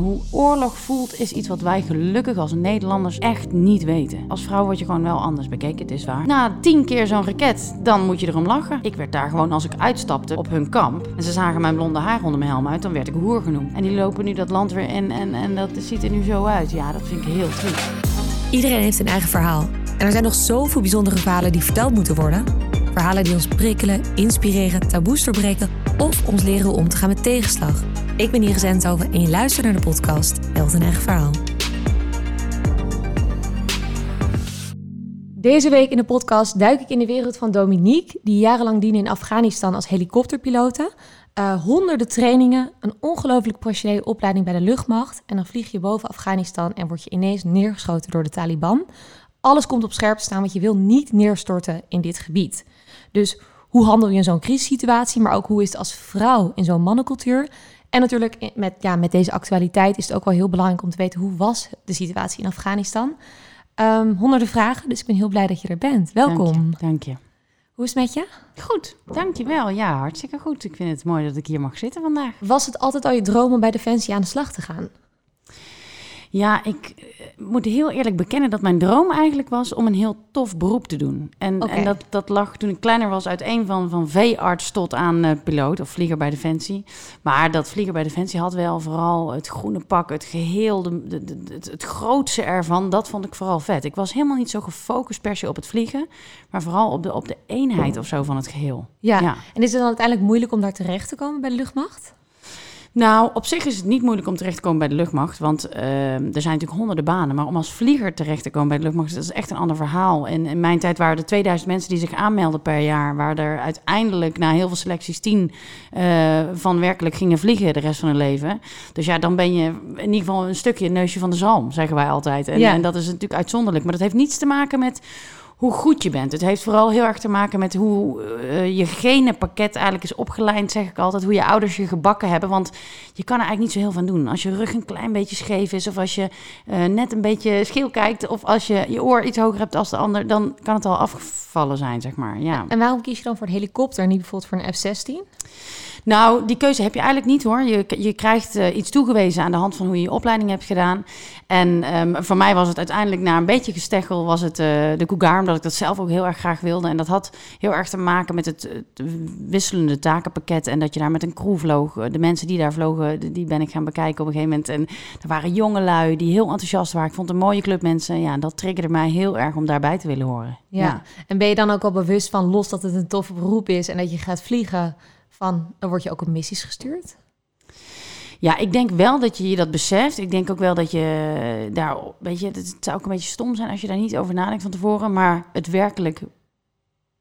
Hoe oorlog voelt is iets wat wij gelukkig als Nederlanders echt niet weten. Als vrouw word je gewoon wel anders bekeken, het is waar. Na tien keer zo'n raket, dan moet je erom lachen. Ik werd daar gewoon als ik uitstapte op hun kamp en ze zagen mijn blonde haar onder mijn helm uit, dan werd ik hoer genoemd. En die lopen nu dat land weer in en, en dat ziet er nu zo uit. Ja, dat vind ik heel triest. Iedereen heeft een eigen verhaal. En er zijn nog zoveel bijzondere verhalen die verteld moeten worden. Verhalen die ons prikkelen, inspireren, taboes doorbreken of ons leren om te gaan met tegenslag. Ik ben Iris Enthoven en je luistert naar de podcast Held een eigen verhaal. Deze week in de podcast duik ik in de wereld van Dominique, die jarenlang diende in Afghanistan als helikopterpilote. Uh, honderden trainingen, een ongelooflijk professionele opleiding bij de luchtmacht. En dan vlieg je boven Afghanistan en word je ineens neergeschoten door de Taliban. Alles komt op scherp staan, want je wil niet neerstorten in dit gebied. Dus hoe handel je in zo'n crisissituatie, maar ook hoe is het als vrouw in zo'n mannencultuur? En natuurlijk met, ja, met deze actualiteit is het ook wel heel belangrijk om te weten hoe was de situatie in Afghanistan. Um, honderden vragen, dus ik ben heel blij dat je er bent. Welkom. Dank je. Dank je. Hoe is het met je? Goed, dankjewel. Ja, hartstikke goed. Ik vind het mooi dat ik hier mag zitten vandaag. Was het altijd al je droom om bij Defensie aan de slag te gaan? Ja, ik uh, moet heel eerlijk bekennen dat mijn droom eigenlijk was om een heel tof beroep te doen. En, en dat, dat lag toen ik kleiner was uit een van, van veearts tot aan eh, piloot of vlieger bij Defensie. Maar dat vlieger bij Defensie had wel vooral het groene pak, het geheel, de, de, de- het, het grootste ervan. Dat vond ik vooral vet. Ik was helemaal niet zo gefocust per se op het vliegen, maar vooral op de, op de eenheid of zo van het geheel. Ja. Ja. En is het dan uiteindelijk moeilijk om daar terecht te komen bij de luchtmacht? Nou, op zich is het niet moeilijk om terecht te komen bij de luchtmacht. Want eh, er zijn natuurlijk honderden banen. Maar om als vlieger terecht te komen bij de luchtmacht, dat is echt een ander verhaal. En in mijn tijd waren er 2000 mensen die zich aanmelden per jaar. Waar er uiteindelijk na heel veel selecties 10 eh, van werkelijk gingen vliegen de rest van hun leven. Dus ja, dan ben je in ieder geval een stukje neusje van de zalm, zeggen wij altijd. En, Ja. en dat is natuurlijk uitzonderlijk. Maar dat heeft niets te maken met hoe goed je bent. Het heeft vooral heel erg te maken met hoe eh, je genenpakket eigenlijk is opgeleid, zeg ik altijd. Hoe je ouders je gebakken hebben. Want je kan er eigenlijk niet zo heel van doen. Als je rug een klein beetje scheef is, of als je eh, net een beetje scheel kijkt, of als je je oor iets hoger hebt als de ander, dan kan het al afgevallen zijn, zeg maar. Ja. En waarom kies je dan voor een helikopter en niet bijvoorbeeld voor een F-16? Nou, die keuze heb je eigenlijk niet hoor. Je, je krijgt eh, iets toegewezen aan de hand van hoe je je opleiding hebt gedaan. En ehm, voor mij was het uiteindelijk na een beetje gesteggel was het eh, de Cougar, omdat ik dat zelf ook heel erg graag wilde. En dat had heel erg te maken met het, het wisselende takenpakket en dat je daar met een crew vloog. De mensen die daar vlogen, die- ben ik gaan bekijken op een gegeven moment. En er waren jonge lui die heel enthousiast waren. Ik vond een mooie club mensen. Ja, dat triggerde mij heel erg om daarbij te willen horen. Ja. En ben je dan ook al bewust van, los dat het een toffe beroep is en dat je gaat vliegen, van dan word je ook op missies gestuurd? Ja, ik denk wel dat je je dat beseft. Ik denk ook wel dat je daar, weet je, het zou ook een beetje stom zijn als je daar niet over nadenkt van tevoren, maar het werkelijk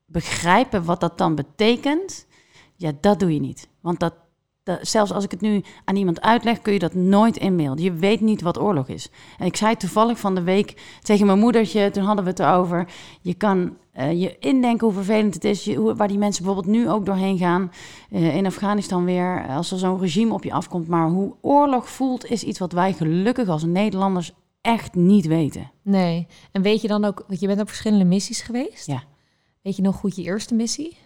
begrijpen wat dat dan betekent, ja, dat doe je niet. Want dat, dat, zelfs als ik het nu aan iemand uitleg, kun je dat nooit inbeelden. Je weet niet wat oorlog is. En ik zei toevallig van de week tegen mijn moedertje, toen hadden we het erover, je kan eh, je indenken hoe vervelend het is, je, hoe, waar die mensen bijvoorbeeld nu ook doorheen gaan, eh, in Afghanistan weer, als er zo'n regime op je afkomt. Maar hoe oorlog voelt, is iets wat wij gelukkig als Nederlanders echt niet weten. Nee. En weet je dan ook, want je bent op verschillende missies geweest? Ja. Weet je nog goed je eerste missie?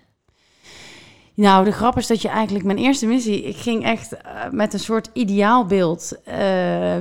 Nou, de grap is dat je eigenlijk mijn eerste missie, ik ging echt eh, met een soort ideaalbeeld eh,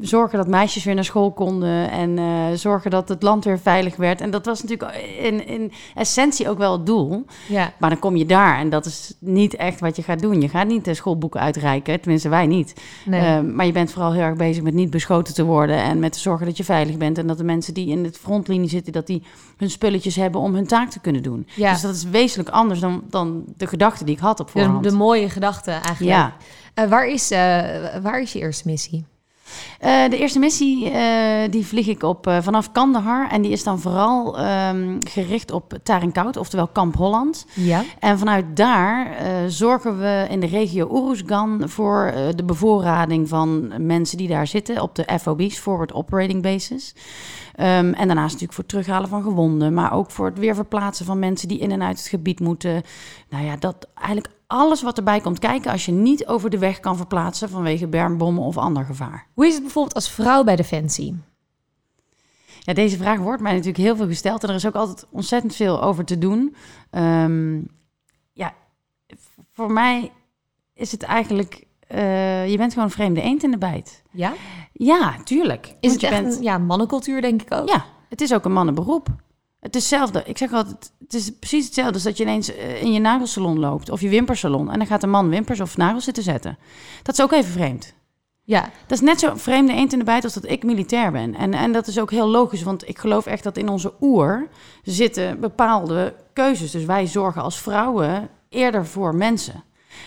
zorgen dat meisjes weer naar school konden en eh, zorgen dat het land weer veilig werd. En dat was natuurlijk in, in essentie ook wel het doel. Ja. Maar dan kom je daar en dat is niet echt wat je gaat doen. Je gaat niet de schoolboeken uitreiken, tenminste wij niet. Nee. Eh, maar je bent vooral heel erg bezig met niet beschoten te worden en met te zorgen dat je veilig bent. En dat de mensen die in het frontlinie zitten, dat die hun spulletjes hebben om hun taak te kunnen doen. ja. Dus dat is wezenlijk anders dan, dan de gedachte die ik had op de, voorhand. de mooie gedachte eigenlijk. ja. Eh, waar, is, eh, waar is je eerste missie? Eh, de eerste missie eh, die vlieg ik op eh, vanaf Kandahar. En die is dan vooral ehm, gericht op Tarinkoud, oftewel Kamp Holland. Ja. En vanuit daar zorgen we in de regio Uruzgan voor de bevoorrading van mensen die daar zitten op de FOB's, Forward Operating Bases. Ehm, en daarnaast natuurlijk voor het terughalen van gewonden, maar ook voor het weer verplaatsen van mensen die in en uit het gebied moeten. Nou ja, dat eigenlijk alles wat erbij komt kijken als je niet over de weg kan verplaatsen vanwege bermbommen of ander gevaar. Hoe is het bijvoorbeeld als vrouw bij Defensie? Ja, deze vraag wordt mij natuurlijk heel veel gesteld en er is ook altijd ontzettend veel over te doen. Ehm, ja, voor mij is het eigenlijk eh, je bent gewoon een vreemde eend in de bijt. Ja? Ja, tuurlijk. Is het echt bent- een ja, mannencultuur, denk ik ook? Ja, het is ook een mannenberoep. Het is hetzelfde. Ik zeg altijd, het is precies hetzelfde als dat je ineens eh, in je nagelsalon loopt of je wimpersalon en dan gaat een man wimpers of nagels zitten zetten. Dat is ook even vreemd. Ja, Dat is net zo vreemde eend in de bijt als dat ik militair ben. En, en dat is ook heel logisch, want ik geloof echt dat in onze oer zitten bepaalde keuzes. Dus wij zorgen als vrouwen eerder voor mensen.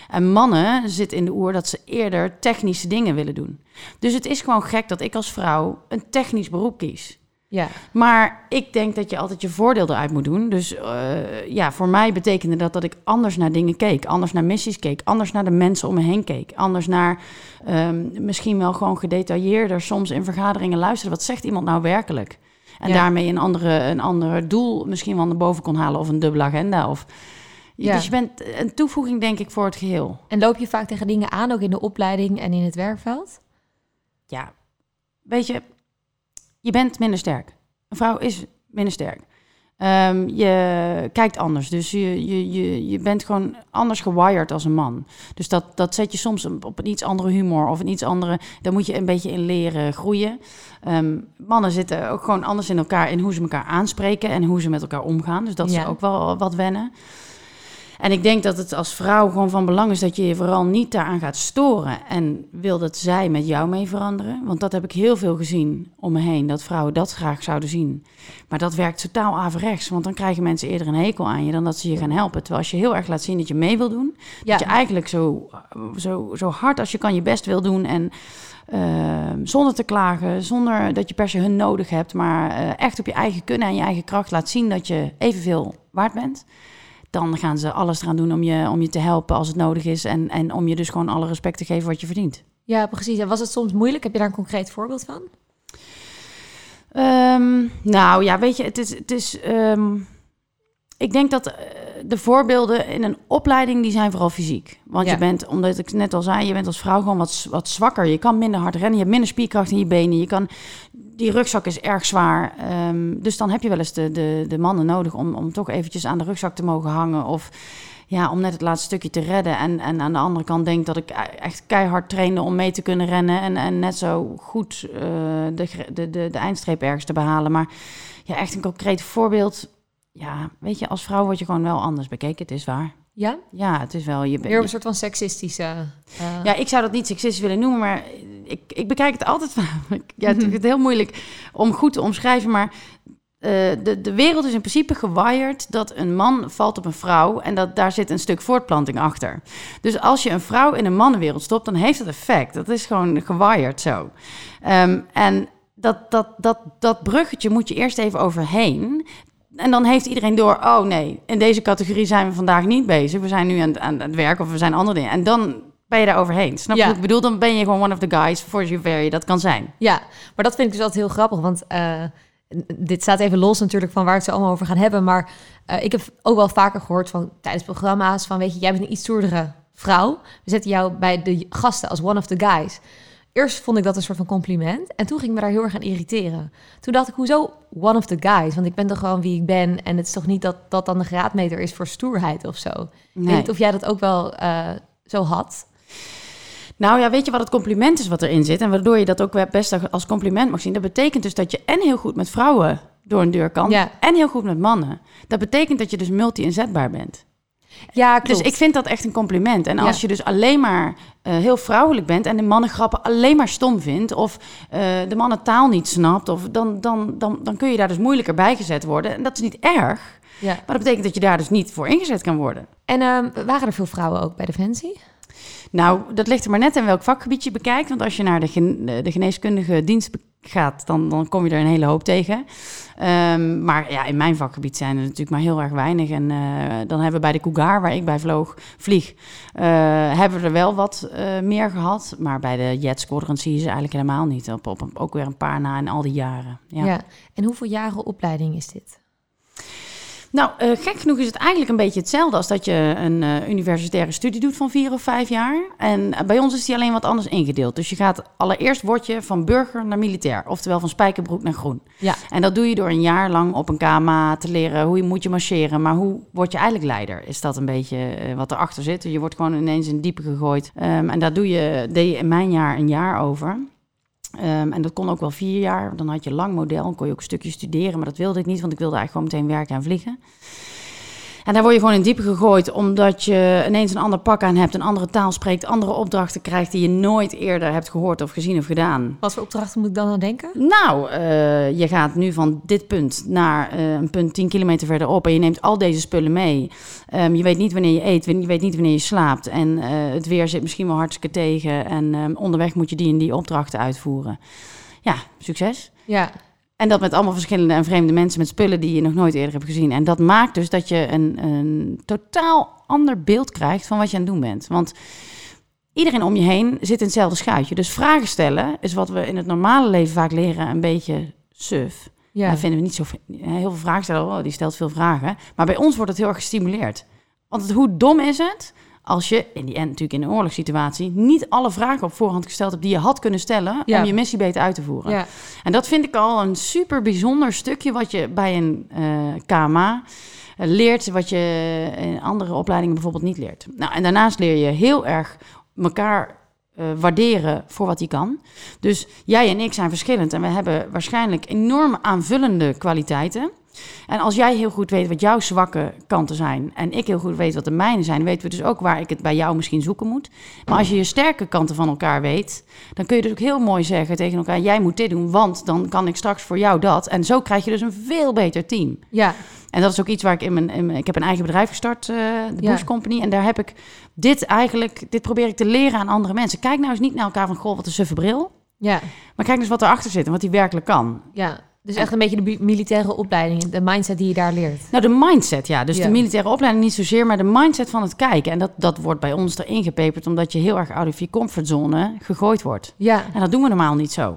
En mannen zitten in de oer dat ze eerder technische dingen willen doen. Dus het is gewoon gek dat ik als vrouw een technisch beroep kies. Ja. Maar ik denk dat je altijd je voordeel eruit moet doen. Dus eh, ja, voor mij betekende dat dat ik anders naar dingen keek. Anders naar missies keek. Anders naar de mensen om me heen keek. Anders naar ehm, misschien wel gewoon gedetailleerder soms in vergaderingen luisteren. Wat zegt iemand nou werkelijk? En Ja. daarmee een, andere, een ander doel misschien wel naar boven kon halen. Of een dubbele agenda. Of... Ja. Dus je bent een toevoeging denk ik voor het geheel. En loop je vaak tegen dingen aan, ook in de opleiding en in het werkveld? ja, weet je, je bent minder sterk. Een vrouw is minder sterk. Ehm, je kijkt anders, dus je, je, je, je bent gewoon anders gewired als een man. Dus dat, dat zet je soms op een iets andere humor of een iets andere... Daar moet je een beetje in leren groeien. Ehm, mannen zitten ook gewoon anders in elkaar in hoe ze elkaar aanspreken... en hoe ze met elkaar omgaan. Dus dat is Ja. ook wel wat wennen. En ik denk dat het als vrouw gewoon van belang is dat je je vooral niet daaraan gaat storen. En wil dat zij met jou mee veranderen. Want dat heb ik heel veel gezien om me heen, dat vrouwen dat graag zouden zien. Maar dat werkt totaal averechts. Want dan krijgen mensen eerder een hekel aan je dan dat ze je gaan helpen. Terwijl als je heel erg laat zien dat je mee wil doen. Ja, Dat je eigenlijk zo, zo, zo hard als je kan je best wil doen. En ehm, zonder te klagen, zonder dat je per se hun nodig hebt. Maar eh, echt op je eigen kunnen en je eigen kracht laat zien dat je evenveel waard bent. Dan gaan ze alles eraan doen om je, om je te helpen als het nodig is. En, en om je dus gewoon alle respect te geven wat je verdient. ja, precies. En was het soms moeilijk? Heb je daar een concreet voorbeeld van? Ehm, nou ja, weet je, het is. Het is ehm, ik denk dat eh, de voorbeelden in een opleiding die zijn vooral fysiek. Want Ja. je bent, omdat ik net al zei, je bent als vrouw gewoon wat, wat zwakker. Je kan minder hard rennen, je hebt minder spierkracht in je benen. Je kan, die rugzak is erg zwaar. Ehm, dus dan heb je wel eens de, de, de mannen nodig om, om toch eventjes aan de rugzak te mogen hangen. Of ja, om net het laatste stukje te redden. En, en aan de andere kant denk dat ik e- echt keihard trainde om mee te kunnen rennen. En, en net zo goed eh, de, de, de, de eindstreep ergens te behalen. Maar ja, echt een concreet voorbeeld. Ja, weet je, als vrouw word je gewoon wel anders bekeken. Het is waar. Ja? Ja, het is wel. Je, op een soort van seksistische... eh, ja, ik zou dat niet seksistisch willen noemen, maar ik, ik bekijk het altijd van. Ja, het is heel moeilijk om goed te omschrijven, maar eh, de, de wereld is in principe gewired dat een man valt op een vrouw en dat daar zit een stuk voortplanting achter. Dus als je een vrouw in een mannenwereld stopt, dan heeft dat effect. Dat is gewoon gewired zo. Ehm, en dat, dat, dat, dat bruggetje moet je eerst even overheen. En dan heeft iedereen door, oh nee, in deze categorie zijn we vandaag niet bezig. We zijn nu aan, aan het werk of we zijn andere dingen. En dan ben je daar overheen. Snap je Ja. wat ik bedoel? Dan ben je gewoon one of the guys for zover je dat kan zijn. Ja, maar dat vind ik dus altijd heel grappig, want eh, dit staat even los natuurlijk van waar het ze allemaal over gaan hebben, maar eh, ik heb ook wel vaker gehoord van tijdens programma's van, weet je, jij bent een iets stoerdere vrouw, we zetten jou bij de gasten als one of the guys. Eerst vond ik dat een soort van compliment en toen ging ik me daar heel erg aan irriteren. Toen dacht ik, hoezo one of the guys? Want ik ben toch gewoon wie ik ben en het is toch niet dat dat dan de graadmeter is voor stoerheid of zo. Weet Nee. of jij dat ook wel eh, zo had. Nou ja, weet je wat het compliment is wat erin zit? En waardoor je dat ook best als compliment mag zien. Dat betekent dus dat je en heel goed met vrouwen door een deur kan. Ja. En heel goed met mannen. Dat betekent dat je dus multi-inzetbaar bent. Ja, Dus ik vind dat echt een compliment. En Ja. als je dus alleen maar eh, heel vrouwelijk bent en de mannengrappen alleen maar stom vindt, of eh, de mannen taal niet snapt, of dan, dan, dan, dan kun je daar dus moeilijker bij gezet worden. En dat is niet erg, Ja. maar dat betekent dat je daar dus niet voor ingezet kan worden. En ehm, waren er veel vrouwen ook bij Defensie? Nou, dat ligt er maar net in welk vakgebied je bekijkt. Want als je naar de, de geneeskundige dienst gaat, dan, dan kom je er een hele hoop tegen. Ehm, maar ja, in mijn vakgebied zijn er natuurlijk maar heel erg weinig. En eh, dan hebben we bij de Cougar, waar ik bij vloog, vlieg, eh, hebben we er wel wat eh, meer gehad. Maar bij de Jet Squadron zie je ze eigenlijk helemaal niet. Op, op, ook weer een paar na in al die jaren. Ja. Ja. En hoeveel jaren opleiding is dit? Nou, eh, gek genoeg is het eigenlijk een beetje hetzelfde als dat je een eh, universitaire studie doet van vier of vijf jaar. En eh, bij ons is die alleen wat anders ingedeeld. Dus je gaat allereerst word je van burger naar militair, oftewel van spijkerbroek naar groen. Ja. En dat doe je door een jaar lang op een KMA te leren hoe je moet je marcheren. Maar hoe word je eigenlijk leider? Is dat een beetje wat erachter zit? Je wordt gewoon ineens in diepe gegooid. Ehm, en daar doe je, deed je in mijn jaar een jaar over. Ehm, en dat kon ook wel vier jaar. Dan had je lang model, kon je ook een stukje studeren. Maar dat wilde ik niet, want ik wilde eigenlijk gewoon meteen werken en vliegen. En daar word je gewoon in diepe gegooid, omdat je ineens een ander pak aan hebt, een andere taal spreekt, andere opdrachten krijgt die je nooit eerder hebt gehoord of gezien of gedaan. Wat voor opdrachten moet ik dan aan denken? Nou, eh, je gaat nu van dit punt naar eh, een punt 10 kilometer verderop en je neemt al deze spullen mee. Ehm, je weet niet wanneer je eet, je weet niet wanneer je slaapt en eh, het weer zit misschien wel hartstikke tegen en ehm, onderweg moet je die en die opdrachten uitvoeren. Ja, succes. Ja, En dat met allemaal verschillende en vreemde mensen met spullen die je nog nooit eerder hebt gezien. En dat maakt dus dat je een, een totaal ander beeld krijgt van wat je aan het doen bent. Want iedereen om je heen zit in hetzelfde schuitje. Dus vragen stellen is wat we in het normale leven vaak leren een beetje suf. ja. Dat vinden we niet zo... Heel veel vragen stellen, oh, die stelt veel vragen. Maar bij ons wordt het heel erg gestimuleerd. Want hoe dom is het als je, in die end natuurlijk in een oorlogssituatie... niet alle vragen op voorhand gesteld hebt die je had kunnen stellen... Ja. om je missie beter uit te voeren. ja. En dat vind ik al een super bijzonder stukje wat je bij een eh, KMA eh, leert, wat je in andere opleidingen bijvoorbeeld niet leert. Nou, en daarnaast leer je heel erg elkaar eh, waarderen voor wat hij kan. Dus jij en ik zijn verschillend en we hebben waarschijnlijk enorm aanvullende kwaliteiten. En als jij heel goed weet wat jouw zwakke kanten zijn en ik heel goed weet wat de mijne zijn, weten we dus ook waar ik het bij jou misschien zoeken moet. Maar als je je sterke kanten van elkaar weet, dan kun je dus ook heel mooi zeggen tegen elkaar: jij moet dit doen, want dan kan ik straks voor jou dat. En zo krijg je dus een veel beter team. ja. En dat is ook iets waar ik in mijn, in mijn- ik heb een eigen bedrijf gestart, eh, de Ja. Bush Company, en daar heb ik dit eigenlijk, dit probeer ik te leren aan andere mensen. Kijk nou eens niet naar elkaar van goh, wat een suffe bril, ja. maar kijk eens wat erachter zit en wat die werkelijk kan. ja. Dus echt een beetje de militaire opleiding, de mindset die je daar leert. Nou, de mindset, ja. Dus Ja. de militaire opleiding niet zozeer, maar de mindset van het kijken. En dat, dat wordt bij ons erin gepeperd, omdat je heel erg out of je comfortzone gegooid wordt. Ja, En dat doen we normaal niet zo.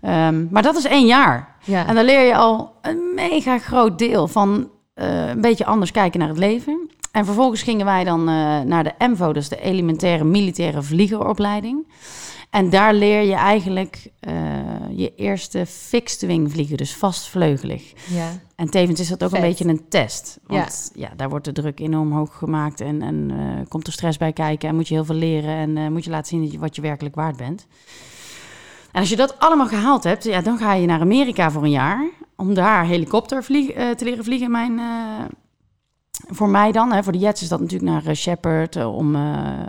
Ehm, maar dat is één jaar. ja. En dan leer je al een mega groot deel van eh, een beetje anders kijken naar het leven. En vervolgens gingen wij dan eh, naar de MVO, is de elementaire militaire vliegeropleiding. En daar leer je eigenlijk eh, je eerste fixed wing vliegen, dus vastvleugelig. ja. En tevens is dat ook Vet. een beetje een test. Want ja. daar wordt de druk enorm hoog gemaakt en, en eh, komt er stress bij kijken en moet je heel veel leren en eh, moet je laten zien dat je, wat je werkelijk waard bent. En als je dat allemaal gehaald hebt, ja, dan ga je naar Amerika voor een jaar om daar helikopter vlieg- te leren vliegen. Mijn, voor mij dan, hè, voor de jets is dat natuurlijk naar Shepard om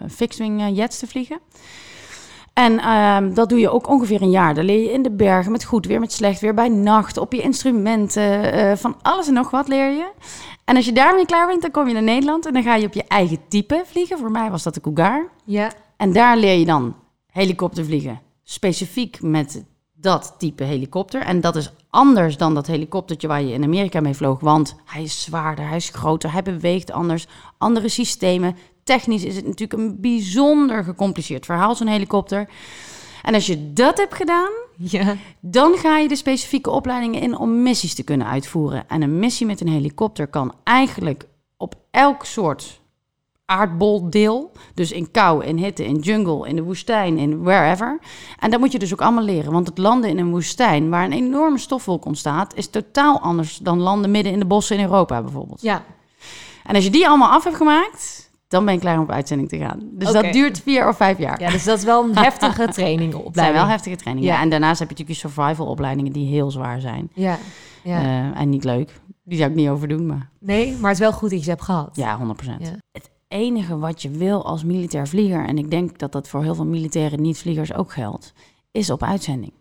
fixed-wing eh, jets te vliegen. En ehm, dat doe je ook ongeveer een jaar. Dan leer je in de bergen met goed weer, met slecht weer, bij nacht, op je instrumenten, eh, van alles en nog wat leer je. En als je daarmee klaar bent, dan kom je naar Nederland en dan ga je op je eigen type vliegen. Voor mij was dat de Cougar. Ja, En daar leer je dan helikopter vliegen. Specifiek met dat type helikopter. En dat is anders dan dat helikoptertje waar je in Amerika mee vloog. Want hij is zwaarder, hij is groter, hij beweegt anders. Andere systemen. Technisch is het natuurlijk een bijzonder gecompliceerd verhaal, zo'n helikopter. En als je dat hebt gedaan, ja. dan ga je de specifieke opleidingen in om missies te kunnen uitvoeren. En een missie met een helikopter kan eigenlijk op elk soort aardboldeel, dus in kou, in hitte, in jungle, in de woestijn, in wherever. En dat moet je dus ook allemaal leren, want het landen in een woestijn waar een enorme stofwolk ontstaat, is totaal anders dan landen midden in de bossen in Europa bijvoorbeeld. Ja, En als je die allemaal af hebt gemaakt, dan ben je klaar om op uitzending te gaan. Dus dat duurt vier of vijf jaar. ja dus dat is wel een heftige training Het zijn opleiding. wel heftige trainingen. Ja. Ja. En daarnaast heb je natuurlijk je survival opleidingen die heel zwaar zijn. Ja, ja. Eh, en niet leuk. Die zou ik niet overdoen, maar nee, maar het is wel goed dat je ze hebt gehad. ja, 100%. Ja. Het enige wat je wil als militair vlieger, en ik denk dat dat voor heel veel militaire niet-vliegers ook geldt, is op uitzending.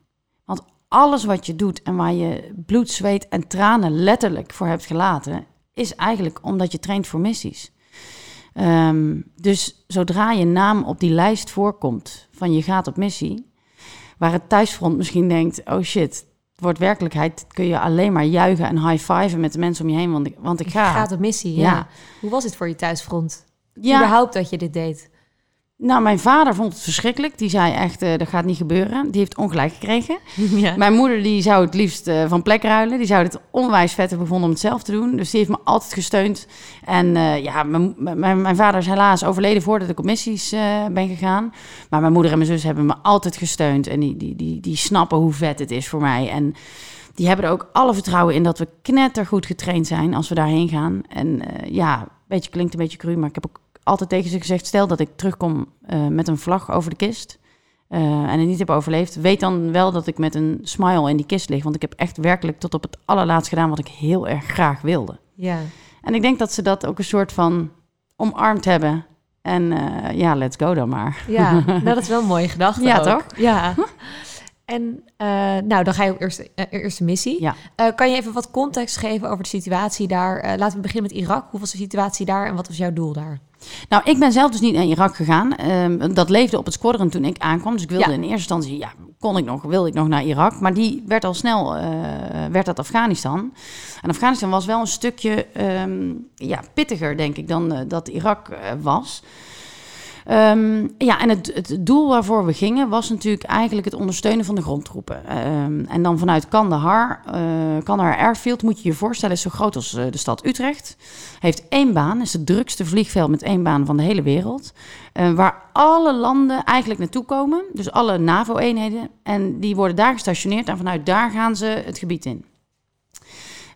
Want alles wat je doet en waar je bloed, zweet en tranen letterlijk voor hebt gelaten, is eigenlijk omdat je traint voor missies. Ehm, dus zodra je naam op die lijst voorkomt van je gaat op missie, waar het thuisfront misschien denkt, oh shit, het wordt werkelijkheid, kun je alleen maar juichen en high-fiven met de mensen om je heen, want ik, want ik Je ga. gaat op missie, ja. Ja. Hoe was het voor je thuisfront? ja, Überhaupt dat je dit deed? Nou, mijn vader vond het verschrikkelijk. Die zei echt, eh, dat gaat niet gebeuren. Die heeft ongelijk gekregen. ja. Mijn moeder die zou het liefst eh, van plek ruilen. Die zou het onwijs vet hebben gevonden om het zelf te doen. Dus die heeft me altijd gesteund. En eh, ja, mijn, mijn, mijn vader is helaas overleden voordat ik op missies ben gegaan. Maar mijn moeder en mijn zus hebben me altijd gesteund. En die, die, die, die snappen hoe vet het is voor mij. En die hebben er ook alle vertrouwen in dat we knettergoed getraind zijn als we daarheen gaan. En ja, beetje klinkt een beetje cru, maar ik heb ook altijd tegen ze gezegd... stel dat ik terugkom eh, met een vlag over de kist... eh, en het niet heb overleefd... weet dan wel dat ik met een smile in die kist lig. Want ik heb echt werkelijk tot op het allerlaatst gedaan... wat ik heel erg graag wilde. ja. En ik denk dat ze dat ook een soort van omarmd hebben. En eh, ja, let's go dan maar. Ja, nou, dat is wel een mooie gedachte Ja, ook. toch? Ja. En nou, dan ga je op eerste, eerste missie. Ja. Kan je even wat context geven over de situatie daar? Laten we beginnen met Irak. Hoe was de situatie daar en wat was jouw doel daar? Nou, ik ben zelf dus niet naar Irak gegaan. Ehm, dat leefde op het squadron toen ik aankwam. Dus ik wilde Ja. in eerste instantie, ja, kon ik nog, wilde ik nog naar Irak. Maar die werd al snel, eh, werd dat Afghanistan. En Afghanistan was wel een stukje ehm, ja, pittiger, denk ik, dan eh, dat Irak eh, was. Ehm, ja, en het, het doel waarvoor we gingen was natuurlijk eigenlijk het ondersteunen van de grondtroepen. Ehm, en dan vanuit Kandahar, eh Kandahar Airfield, moet je je voorstellen, is zo groot als eh, de stad Utrecht. Heeft één baan, is het drukste vliegveld met één baan van de hele wereld. eh, waar alle landen eigenlijk naartoe komen, dus alle NAVO-eenheden. En die worden daar gestationeerd en vanuit daar gaan ze het gebied in.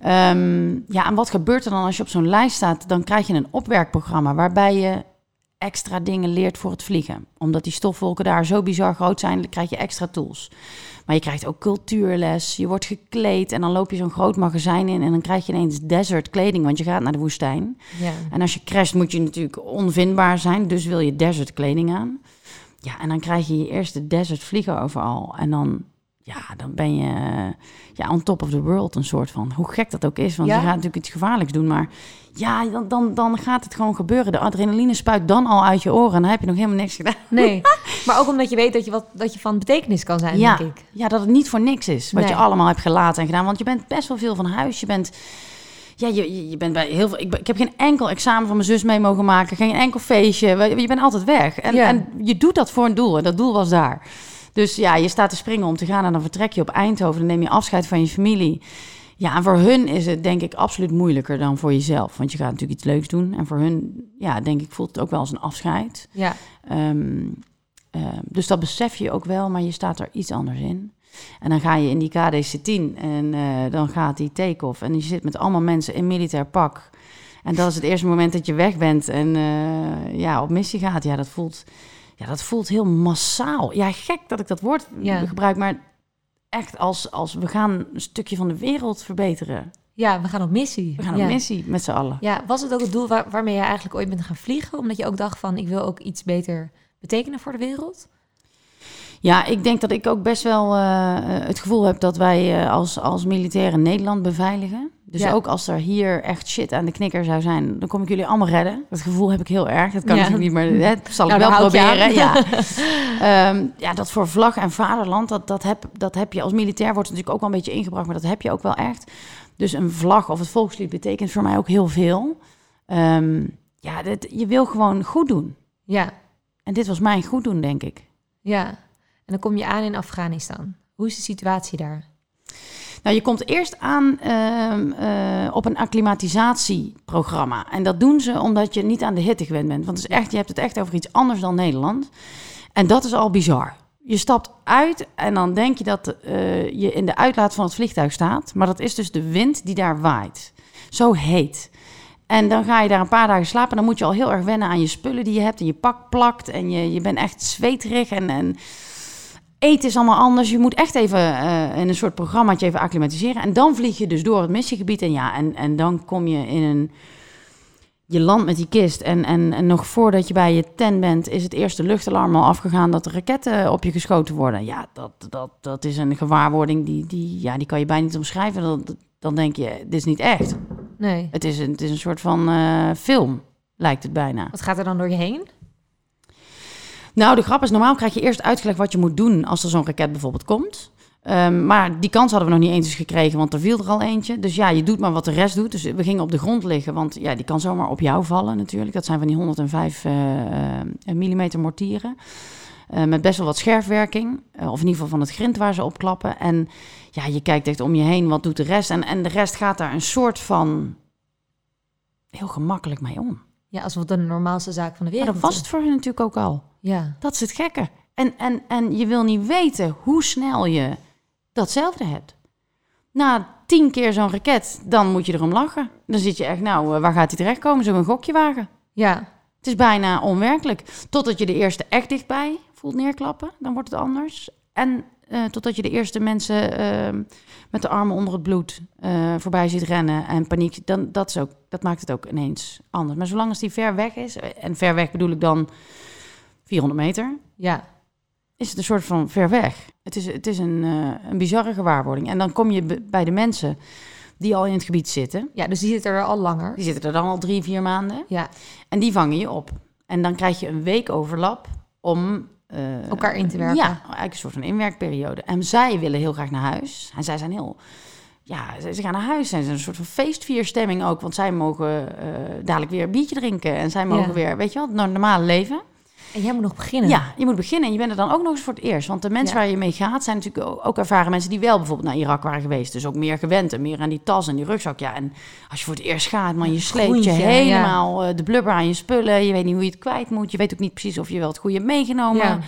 Ehm, ja, en wat gebeurt er dan als je op zo'n lijst staat? Dan krijg je een opwerkprogramma waarbij je extra dingen leert voor het vliegen. Omdat die stofwolken daar zo bizar groot zijn, dan krijg je extra tools. Maar je krijgt ook cultuurles, je wordt gekleed en dan loop je zo'n groot magazijn in en dan krijg je ineens desert kleding, want je gaat naar de woestijn. Ja. En als je crasht moet je natuurlijk onvindbaar zijn, dus wil je desert kleding aan. Ja, en dan krijg je je eerste desert vliegen overal. En dan, ja, dan ben je ja, on top of the world een soort van. Hoe gek dat ook is, want Ja. je gaat natuurlijk iets gevaarlijks doen. Maar ja, dan, dan, dan gaat het gewoon gebeuren. De adrenaline spuit dan al uit je oren en dan heb je nog helemaal niks gedaan. Nee, maar ook omdat je weet dat je, wat, dat je van betekenis kan zijn, Ja. denk ik. Ja, dat het niet voor niks is wat Nee. je allemaal hebt gelaten en gedaan. Want je bent best wel veel van huis. Je bent... Ja, je, je, bent bij heel veel. Ik, ik heb geen enkel examen van mijn zus mee mogen maken. Geen enkel feestje. Je, je bent altijd weg. En, Ja. en je doet dat voor een doel. En dat doel was daar. Dus ja, je staat te springen om te gaan. En dan vertrek je op Eindhoven. Dan neem je afscheid van je familie. Ja, en voor hun is het denk ik absoluut moeilijker dan voor jezelf. Want je gaat natuurlijk iets leuks doen. En voor hun, ja, denk ik, voelt het ook wel als een afscheid. Ja, Ehm, ehm, dus dat besef je ook wel, maar je staat er iets anders in. En dan ga je in die KDC-10 en eh, dan gaat die take-off. En je zit met allemaal mensen in militair pak. En dat is het eerste moment dat je weg bent en eh, ja, op missie gaat. Ja, dat voelt, ja, dat voelt heel massaal. Ja, gek dat ik dat woord Ja. gebruik, maar echt als, als we gaan een stukje van de wereld verbeteren. ja we gaan op missie. We gaan ja. op missie met z'n allen. Ja, was het ook het doel waar, waarmee je eigenlijk ooit bent gaan vliegen? Omdat je ook dacht van, ik wil ook iets beter betekenen voor de wereld? Ja, ik denk dat ik ook best wel eh, het gevoel heb dat wij eh, als, als militairen Nederland beveiligen. Dus Ja. ook als er hier echt shit aan de knikker zou zijn, dan kom ik jullie allemaal redden. Dat gevoel heb ik heel erg. Dat kan Ja. natuurlijk niet, maar dat zal Nou, ik wel proberen. Ja. Ehm, ja, dat voor vlag en vaderland, dat, dat, heb, dat heb je als militair wordt natuurlijk ook wel een beetje ingebracht, maar dat heb je ook wel echt. Dus een vlag of het volkslied betekent voor mij ook heel veel. Ehm, ja, dit, je wil gewoon goed doen. Ja, En dit was mijn goed doen, denk ik. ja. En dan kom je aan in Afghanistan. Hoe is de situatie daar? Nou, je komt eerst aan ehm, eh, op een acclimatisatieprogramma. En dat doen ze omdat je niet aan de hitte gewend bent. Want het is echt, je hebt het echt over iets anders dan Nederland. En dat is al bizar. Je stapt uit en dan denk je dat eh, je in de uitlaat van het vliegtuig staat. Maar dat is dus de wind die daar waait. Zo heet. En dan ga je daar een paar dagen slapen. En dan moet je al heel erg wennen aan je spullen die je hebt. En je pak plakt. En je, je bent echt zweterig. En, en eten is allemaal anders. Je moet echt even eh, in een soort programmaatje even acclimatiseren. En dan vlieg je dus door het missiegebied. En ja, en, en dan kom je in een... Je landt met die kist en, en, en nog voordat je bij je tent bent... is het eerste luchtalarm al afgegaan dat er raketten op je geschoten worden. Ja, dat, dat, dat is een gewaarwording die, die, ja, die kan je bijna niet omschrijven. Dan, dan denk je, dit is niet echt. Nee. Het is een, het is een soort van eh, film, lijkt het bijna. Wat gaat er dan door je heen? Nou, de grap is, normaal krijg je eerst uitgelegd wat je moet doen als er zo'n raket bijvoorbeeld komt. Ehm, maar die kans hadden we nog niet eens gekregen, want er viel er al eentje. Dus ja, je doet maar wat de rest doet. Dus we gingen op de grond liggen, want ja, die kan zomaar op jou vallen natuurlijk. Dat zijn van die 105 mm mortieren. Uh, met best wel wat scherfwerking. Uh, of in ieder geval van het grind waar ze opklappen. En ja, je kijkt echt om je heen, wat doet de rest? En, en de rest gaat daar een soort van heel gemakkelijk mee om. Ja, alsof het de normaalste zaak van de wereld Maar dat was het voor hen natuurlijk ook al. Ja. Dat is het gekke. En, en, en je wil niet weten hoe snel je datzelfde hebt. Na tien keer zo'n raket, dan moet je erom lachen. Dan zit je echt, nou, waar gaat hij terechtkomen? Zullen we een gokje wagen? Ja. Het is bijna onwerkelijk. Totdat je de eerste echt dichtbij voelt neerklappen, dan wordt het anders. En uh, totdat je de eerste mensen uh, met de armen onder het bloed uh, voorbij ziet rennen en paniek, dan dat, is ook, dat maakt het ook ineens anders. Maar zolang als die ver weg is, en ver weg bedoel ik dan 400 meter, ja. is het een soort van ver weg. Het is, het is een, een bizarre gewaarwording. En dan kom je bij de mensen die al in het gebied zitten. Ja, dus die zitten er al langer. Die zitten er dan al drie, vier maanden. Ja. En die vangen je op. En dan krijg je een week overlap om... Uh, Elkaar in te werken. Ja, eigenlijk een soort van inwerkperiode. En zij willen heel graag naar huis. En zij zijn heel... Ja, ze gaan naar huis. Ze zijn een soort van feestvierstemming ook. Want zij mogen uh, dadelijk weer een biertje drinken. En zij mogen ja. weer, weet je wel, het normale leven. En jij moet nog beginnen. Ja, je moet beginnen. En je bent er dan ook nog eens voor het eerst. Want de mensen ja. waar je mee gaat, zijn natuurlijk ook ervaren mensen die wel bijvoorbeeld naar Irak waren geweest. Dus ook meer gewend en meer aan die tas en die rugzak. Ja, en als je voor het eerst gaat, man, je sleept je helemaal ja. de blubber aan je spullen. Je weet niet hoe je het kwijt moet. Je weet ook niet precies of je wel het goede hebt meegenomen. Ja.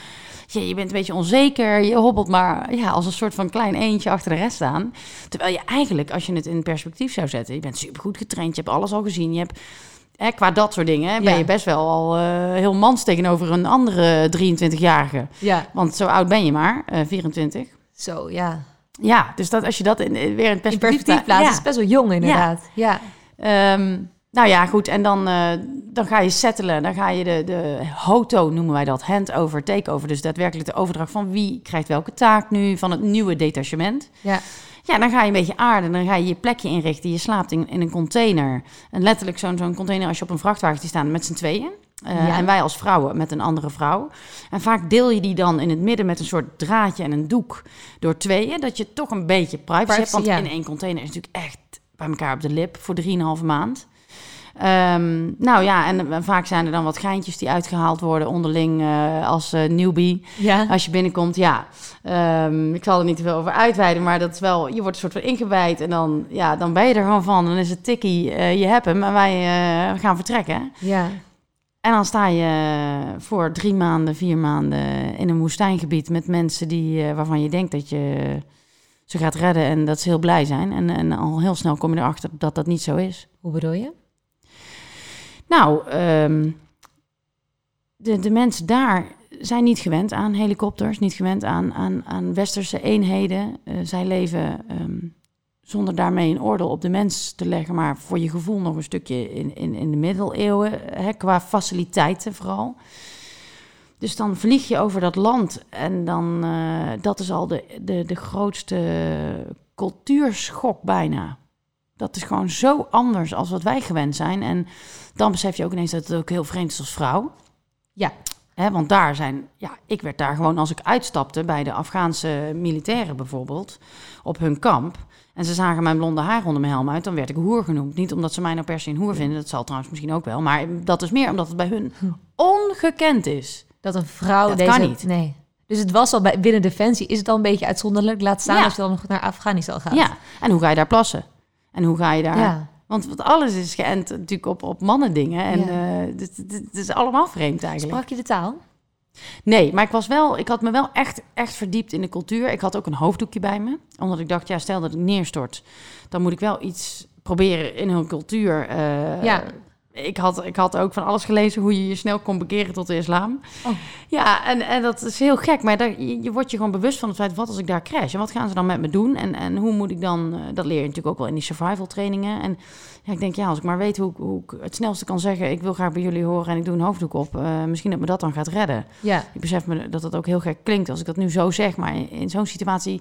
Ja, je bent een beetje onzeker. Je hobbelt maar ja, als een soort van klein eentje achter de rest aan. Terwijl je eigenlijk, als je het in perspectief zou zetten, je bent supergoed getraind. Je hebt alles al gezien. Je hebt Hè, qua dat soort dingen hè, ben Ja. je best wel al eh, heel mans tegenover een andere 23-jarige. Ja. Want zo oud ben je maar, eh 24. Zo, ja. Ja, dus dat, als je dat in, in- weer in In perspectief, perspectief plaatst, ja. is best wel jong inderdaad. Ja. Ehm, nou ja, goed. En dan, eh, dan ga je settelen. Dan ga je de, de HOTO, noemen wij dat, handover, takeover. Dus daadwerkelijk de overdracht van wie krijgt welke taak nu van het nieuwe detachement. Ja. Ja, dan ga je een beetje aarden. Dan ga je je plekje inrichten. Je slaapt in, in een container. En letterlijk zo'n zo'n container als je op een vrachtwagen staan met z'n tweeën. Eh, Ja. En wij als vrouwen met een andere vrouw. En vaak deel je die dan in het midden met een soort draadje en een doek door tweeën. Dat je toch een beetje privacy, hebt. Want ja. in één container is natuurlijk echt bij elkaar op de lip voor 3,5 maand. Ehm, nou ja, en, vaak zijn er dan wat geintjes die uitgehaald worden onderling eh, als eh, newbie. Ja. Als je binnenkomt, ja. Ehm, ik zal er niet te veel over uitweiden, maar dat is wel, je wordt een soort van ingewijd en dan, ja, dan ben je er gewoon van. Dan is het tikkie, eh, je hebt hem en wij gaan vertrekken. Ja. En dan sta je voor drie maanden, vier maanden in een woestijngebied met mensen die, waarvan je denkt dat je ze gaat redden en dat ze heel blij zijn. En, en al heel snel kom je erachter dat dat niet zo is. Hoe bedoel je? Nou, ehm, de, de mensen daar zijn niet gewend aan helikopters, niet gewend aan, aan, aan westerse eenheden. Eh, zij leven ehm, zonder daarmee een oordeel op de mens te leggen, maar voor je gevoel nog een stukje in, in, in de middeleeuwen, hè, qua faciliteiten vooral. Dus dan vlieg je over dat land en dan, eh, dat is al de, de, de grootste cultuurschok bijna. Dat is gewoon zo anders als wat wij gewend zijn. En dan besef je ook ineens dat het ook heel vreemd is als vrouw. Ja. Want daar zijn, ja, ik werd daar gewoon als ik uitstapte bij de Afghaanse militairen bijvoorbeeld, op hun kamp. En ze zagen mijn blonde haar onder mijn helm uit, dan werd ik hoer genoemd. Niet omdat ze mij nou per se een hoer vinden, dat zal trouwens misschien ook wel. Maar dat is meer omdat het bij hun ongekend is. Dat een vrouw Dat deze... kan niet. Nee. Dus het was al bij, binnen Defensie, is het al een beetje uitzonderlijk. Laat staan Ja. als je dan nog naar Afghanistan gaat. Ja, en hoe ga je daar plassen? En hoe ga je daar... Ja. Want want alles is geënt natuurlijk op, op mannen dingen. En Ja. eh, het is allemaal vreemd eigenlijk. Sprak je de taal? Nee, maar ik was wel, ik had me wel echt, echt verdiept in de cultuur. Ik had ook een hoofddoekje bij me, omdat ik dacht, ja, stel dat ik neerstort, dan moet ik wel iets proberen in hun cultuur. eh, Ja. Ik had, ik had ook van alles gelezen hoe je je snel kon bekeren tot de islam. Oh. Ja, en, en dat is heel gek, maar daar, je, je wordt je gewoon bewust van het feit, wat als ik daar crash? En wat gaan ze dan met me doen? En, en hoe moet ik dan, eh, dat leer je natuurlijk ook wel in die survival trainingen. En ja, ik denk, ja, als ik maar weet hoe, ik- hoe ik het snelste kan zeggen, ik wil graag bij jullie horen en ik doe een hoofddoek op, eh, misschien dat me dat dan gaat redden. Ja. Ik besef me dat het ook heel gek klinkt als ik dat nu zo zeg, maar in, in zo'n situatie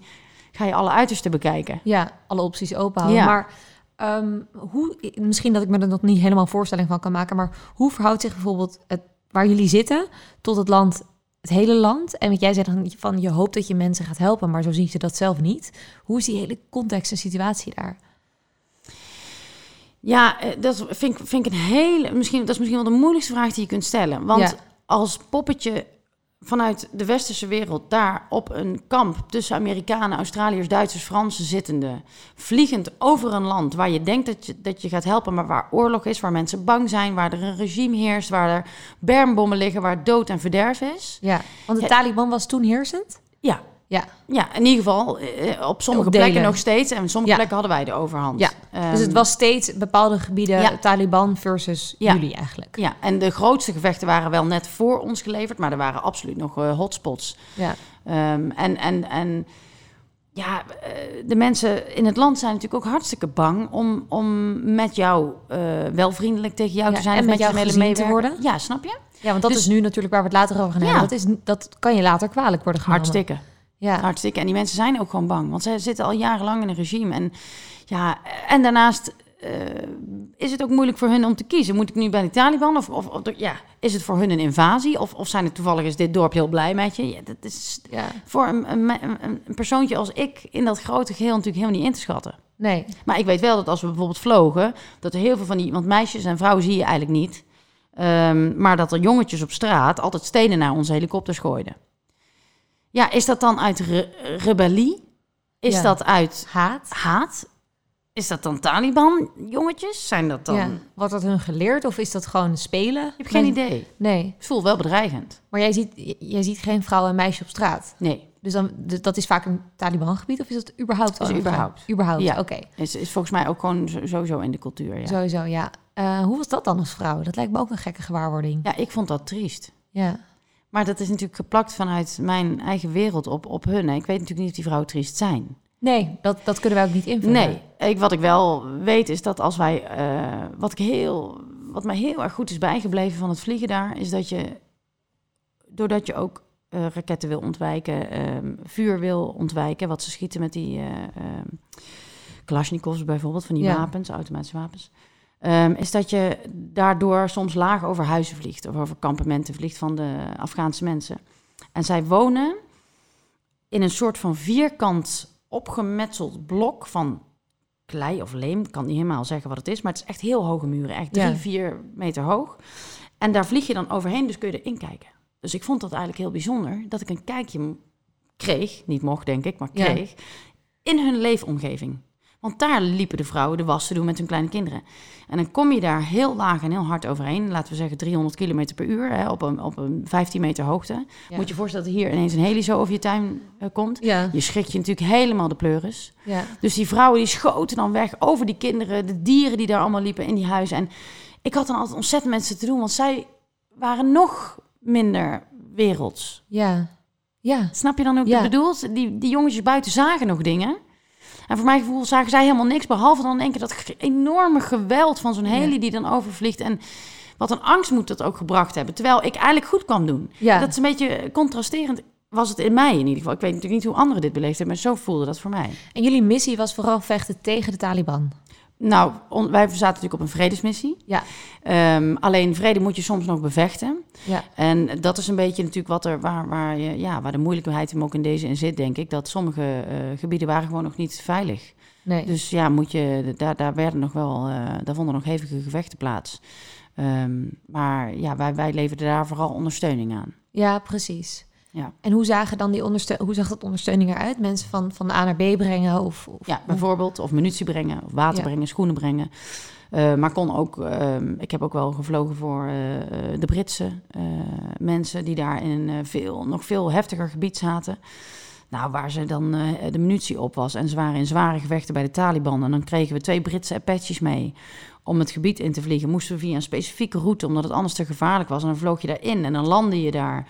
ga je alle uitersten bekijken. Ja, alle opties open houden. Ja. Maar ehm, hoe, misschien dat ik me er nog niet helemaal voorstelling van kan maken, maar hoe verhoudt zich bijvoorbeeld het, waar jullie zitten tot het land het hele land. En wat jij zei dan van je hoopt dat je mensen gaat helpen, maar zo zien ze dat zelf niet. Hoe is die hele context en situatie daar? Ja, eh, dat vind ik, vind ik een hele. Misschien, dat is misschien wel de moeilijkste vraag die je kunt stellen. Want Ja. als poppetje vanuit de westerse wereld daar op een kamp tussen Amerikanen, Australiërs, Duitsers, Fransen zittende, vliegend over een land waar je denkt dat je, dat je gaat helpen, maar waar oorlog is, waar mensen bang zijn, waar er een regime heerst, waar er bermbommen liggen, waar dood en verderf is. Ja, want de. Taliban was toen heersend. Ja, Ja, ja in ieder geval eh, op sommige Op delen. plekken nog steeds en op sommige Ja. plekken hadden wij de overhand. Ja, dus het Ehm, was steeds bepaalde gebieden Ja. Taliban versus Ja. jullie eigenlijk. Ja, en de grootste gevechten waren wel net voor ons geleverd, maar er waren absoluut nog eh, hotspots. Ja, Ehm, en, en, en ja, eh, de mensen in het land zijn natuurlijk ook hartstikke bang om, om met jou eh, wel vriendelijk tegen jou Ja, te zijn. en of met jou gezien te worden. Ja, snap je? ja want dat Dus- is nu natuurlijk waar we het later over gaan hebben. Ja. Dat, is, dat kan je later kwalijk worden genomen. Hartstikke. Ja, Hartstikke. En die mensen zijn ook gewoon bang, want ze zitten al jarenlang in een regime. En, ja, en daarnaast eh, is het ook moeilijk voor hun om te kiezen. Moet ik nu bij de Taliban of, of, of ja, is het voor hun een invasie? Of, of zijn het toevallig is dit dorp heel blij met je? Ja, dat is ja. voor een, een, een, een persoontje als ik in dat grote geheel natuurlijk helemaal niet in te schatten. Nee, Maar ik weet wel dat als we bijvoorbeeld vlogen, dat er heel veel van die, want meisjes en vrouwen zie je eigenlijk niet, Ehm, maar dat er jongetjes op straat altijd stenen naar onze helikopters gooiden. Ja, is dat dan uit re- rebellie? Is Ja. dat uit haat. haat? Is dat dan Taliban jongetjes? Zijn dat dan? Ja. Ik Wordt dat hun geleerd of is dat gewoon spelen? heb geen idee. Nee, Het voelt wel bedreigend. maar jij ziet, jij ziet geen vrouw en meisje op straat. Nee, Dus dan, dat is vaak een Taliban-gebied of is dat überhaupt is überhaupt. Überhaupt, Ja. oké. is, is volgens mij ook gewoon sowieso in de cultuur. Ja. Sowieso, ja. Eh, hoe was dat dan als vrouw? Dat lijkt me ook een gekke gewaarwording. ja, ik vond dat triest. Ja. Maar dat is natuurlijk geplakt vanuit mijn eigen wereld op, op hun. Ik weet natuurlijk niet of die vrouwen triest zijn. Nee, dat, dat kunnen wij ook niet invullen. Nee, ik, wat ik wel weet is dat als wij, eh, wat, ik heel, wat mij heel erg goed is bijgebleven van het vliegen daar, is dat je, doordat je ook eh, raketten wil ontwijken, ehm, vuur wil ontwijken, wat ze schieten met die ehm, Kalashnikovs bijvoorbeeld, van die Ja. wapens, automatische wapens, ehm, is dat je daardoor soms laag over huizen vliegt of over kampementen vliegt van de Afghaanse mensen. En zij wonen in een soort van vierkant opgemetseld blok van klei of leem. Ik kan niet helemaal zeggen wat het is, maar het is echt heel hoge muren. Echt drie, Ja. vier meter hoog. En daar vlieg je dan overheen, dus kun je erin kijken. Dus ik vond dat eigenlijk heel bijzonder, dat ik een kijkje kreeg, niet mocht denk ik, maar Ja. kreeg, in hun leefomgeving. Want daar liepen de vrouwen de was te doen met hun kleine kinderen. En dan kom je daar heel laag en heel hard overheen. Laten we zeggen 300 km per uur hè, op, een, op een 15 meter hoogte. Ja. Moet je voorstellen dat hier ineens een heli zo over je tuin eh, komt. Ja, Je schrikt je natuurlijk helemaal de pleuris. ja. Dus die vrouwen die schoten dan weg over die kinderen, de dieren die daar allemaal liepen in die huizen. En ik had dan altijd ontzettend met ze te doen, want zij waren nog minder werelds. Ja. Ja. Snap je dan ook Ja. wat ik bedoel? Die, die jongetjes buiten zagen nog dingen. En voor mijn gevoel zagen zij helemaal niks, behalve dan in één keer dat enorme geweld van zo'n heli Ja. die dan overvliegt. En wat een angst moet dat ook gebracht hebben. Terwijl ik eigenlijk goed kwam doen. Ja. Dat is een beetje contrasterend, was het in mij in ieder geval. Ik weet natuurlijk niet hoe anderen dit beleefd hebben, maar zo voelde dat voor mij. En jullie missie was vooral vechten tegen de Taliban. Nou, on- wij zaten natuurlijk op een vredesmissie. Ja. Ehm, alleen vrede moet je soms nog bevechten. Ja. En dat is een beetje natuurlijk wat er, waar, waar, je, ja, waar de moeilijkheid hem ook in deze in zit, denk ik. Dat sommige eh, gebieden waren gewoon nog niet veilig. Nee. Dus ja, moet je, daar, daar werden nog wel, eh, daar vonden nog hevige gevechten plaats. Ehm, maar ja, wij, wij leverden daar vooral ondersteuning aan. Ja, precies. Ja. En hoe, zagen dan die ondersteu- hoe zag dat ondersteuning eruit? Mensen van, van A naar B brengen? Of, of Ja, bijvoorbeeld. Of munitie brengen, of water Ja. brengen, schoenen brengen. Eh, maar kon ook, ehm, ik heb ook wel gevlogen voor eh, de Britse eh, mensen die daar in een veel, nog veel heftiger gebied zaten. Nou, waar ze dan de munitie op was. En ze waren in zware gevechten bij de Taliban. En dan kregen we twee Britse Apaches mee om het gebied in te vliegen. Moesten we via een specifieke route, omdat het anders te gevaarlijk was. En dan vloog je daarin en dan landde je daar.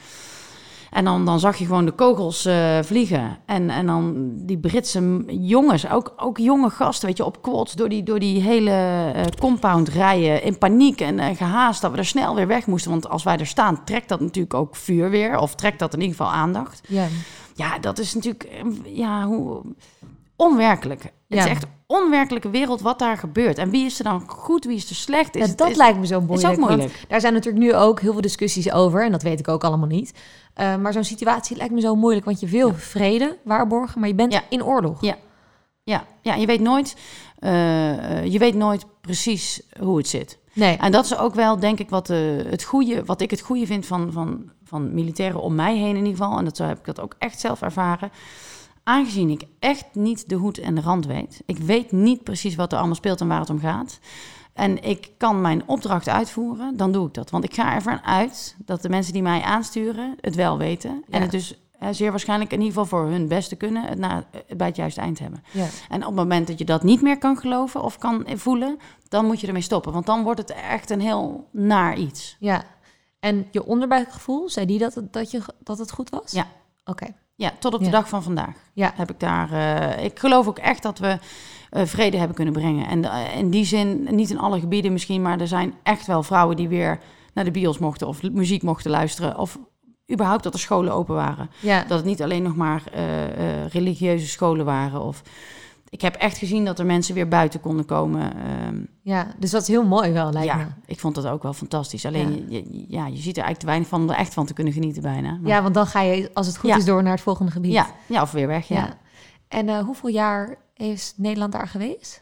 En dan, dan zag je gewoon de kogels eh, vliegen. En, en dan die Britse jongens, ook, ook jonge gasten, weet je, op quads door die, door die hele eh, compound rijden in paniek en eh, gehaast dat we er snel weer weg moesten. Want als wij er staan, trekt dat natuurlijk ook vuur weer. Of trekt dat in ieder geval aandacht. Ja. Ja, dat is natuurlijk, ja, hoe, onwerkelijk. Het Ja. is echt onwerkelijke wereld wat daar gebeurt. En wie is er dan goed, wie is er slecht? Is Ja, het- dat is- lijkt me zo moeilijk. is ook moeilijk. daar zijn natuurlijk nu ook heel veel discussies over. En dat weet ik ook allemaal niet. Eh, maar zo'n situatie lijkt me zo moeilijk. Want je wil Ja. vrede waarborgen, maar je bent Ja. in oorlog. Ja. Ja, ja, je weet nooit, eh, je weet nooit precies hoe het zit. Nee. En dat is ook wel, denk ik, wat, eh, het goede, wat ik het goede vind van, van, van militairen om mij heen in ieder geval. En dat zo heb ik dat ook echt zelf ervaren. Aangezien ik echt niet de hoed en de rand weet. Ik weet niet precies wat er allemaal speelt en waar het om gaat. En ik kan mijn opdracht uitvoeren, dan doe ik dat. Want ik ga ervan uit dat de mensen die mij aansturen het wel weten. Ja. En het dus zeer waarschijnlijk in ieder geval voor hun beste kunnen het na, eh, bij het juiste eind hebben. Ja. En op het moment dat je dat niet meer kan geloven of kan voelen, dan moet je ermee stoppen. Want dan wordt het echt een heel naar iets. ja. En je onderbuikgevoel, zei die dat het, dat, je, dat het goed was? Ja. Oké. Ja, tot op de Ja. dag van vandaag Ja. heb ik daar. eh, ik geloof ook echt dat we vrede hebben kunnen brengen. En eh, in die zin, niet in alle gebieden misschien, maar er zijn echt wel vrouwen die weer naar de bios mochten of muziek mochten luisteren. Of überhaupt dat er scholen open waren. Ja. Dat het niet alleen nog maar eh, eh, religieuze scholen waren. Of ik heb echt gezien dat er mensen weer buiten konden komen. ehm, ja, dus dat is heel mooi wel, lijkt me. ja, ik vond dat ook wel fantastisch. Alleen, Ja. je, je- ja, je ziet er eigenlijk te weinig van om er echt van te kunnen genieten bijna. Maar- Ja, want dan ga je, als het goed Ja. is, door naar het volgende gebied. ja, ja, of weer weg, ja. Ja. En eh, hoeveel jaar is Nederland daar geweest?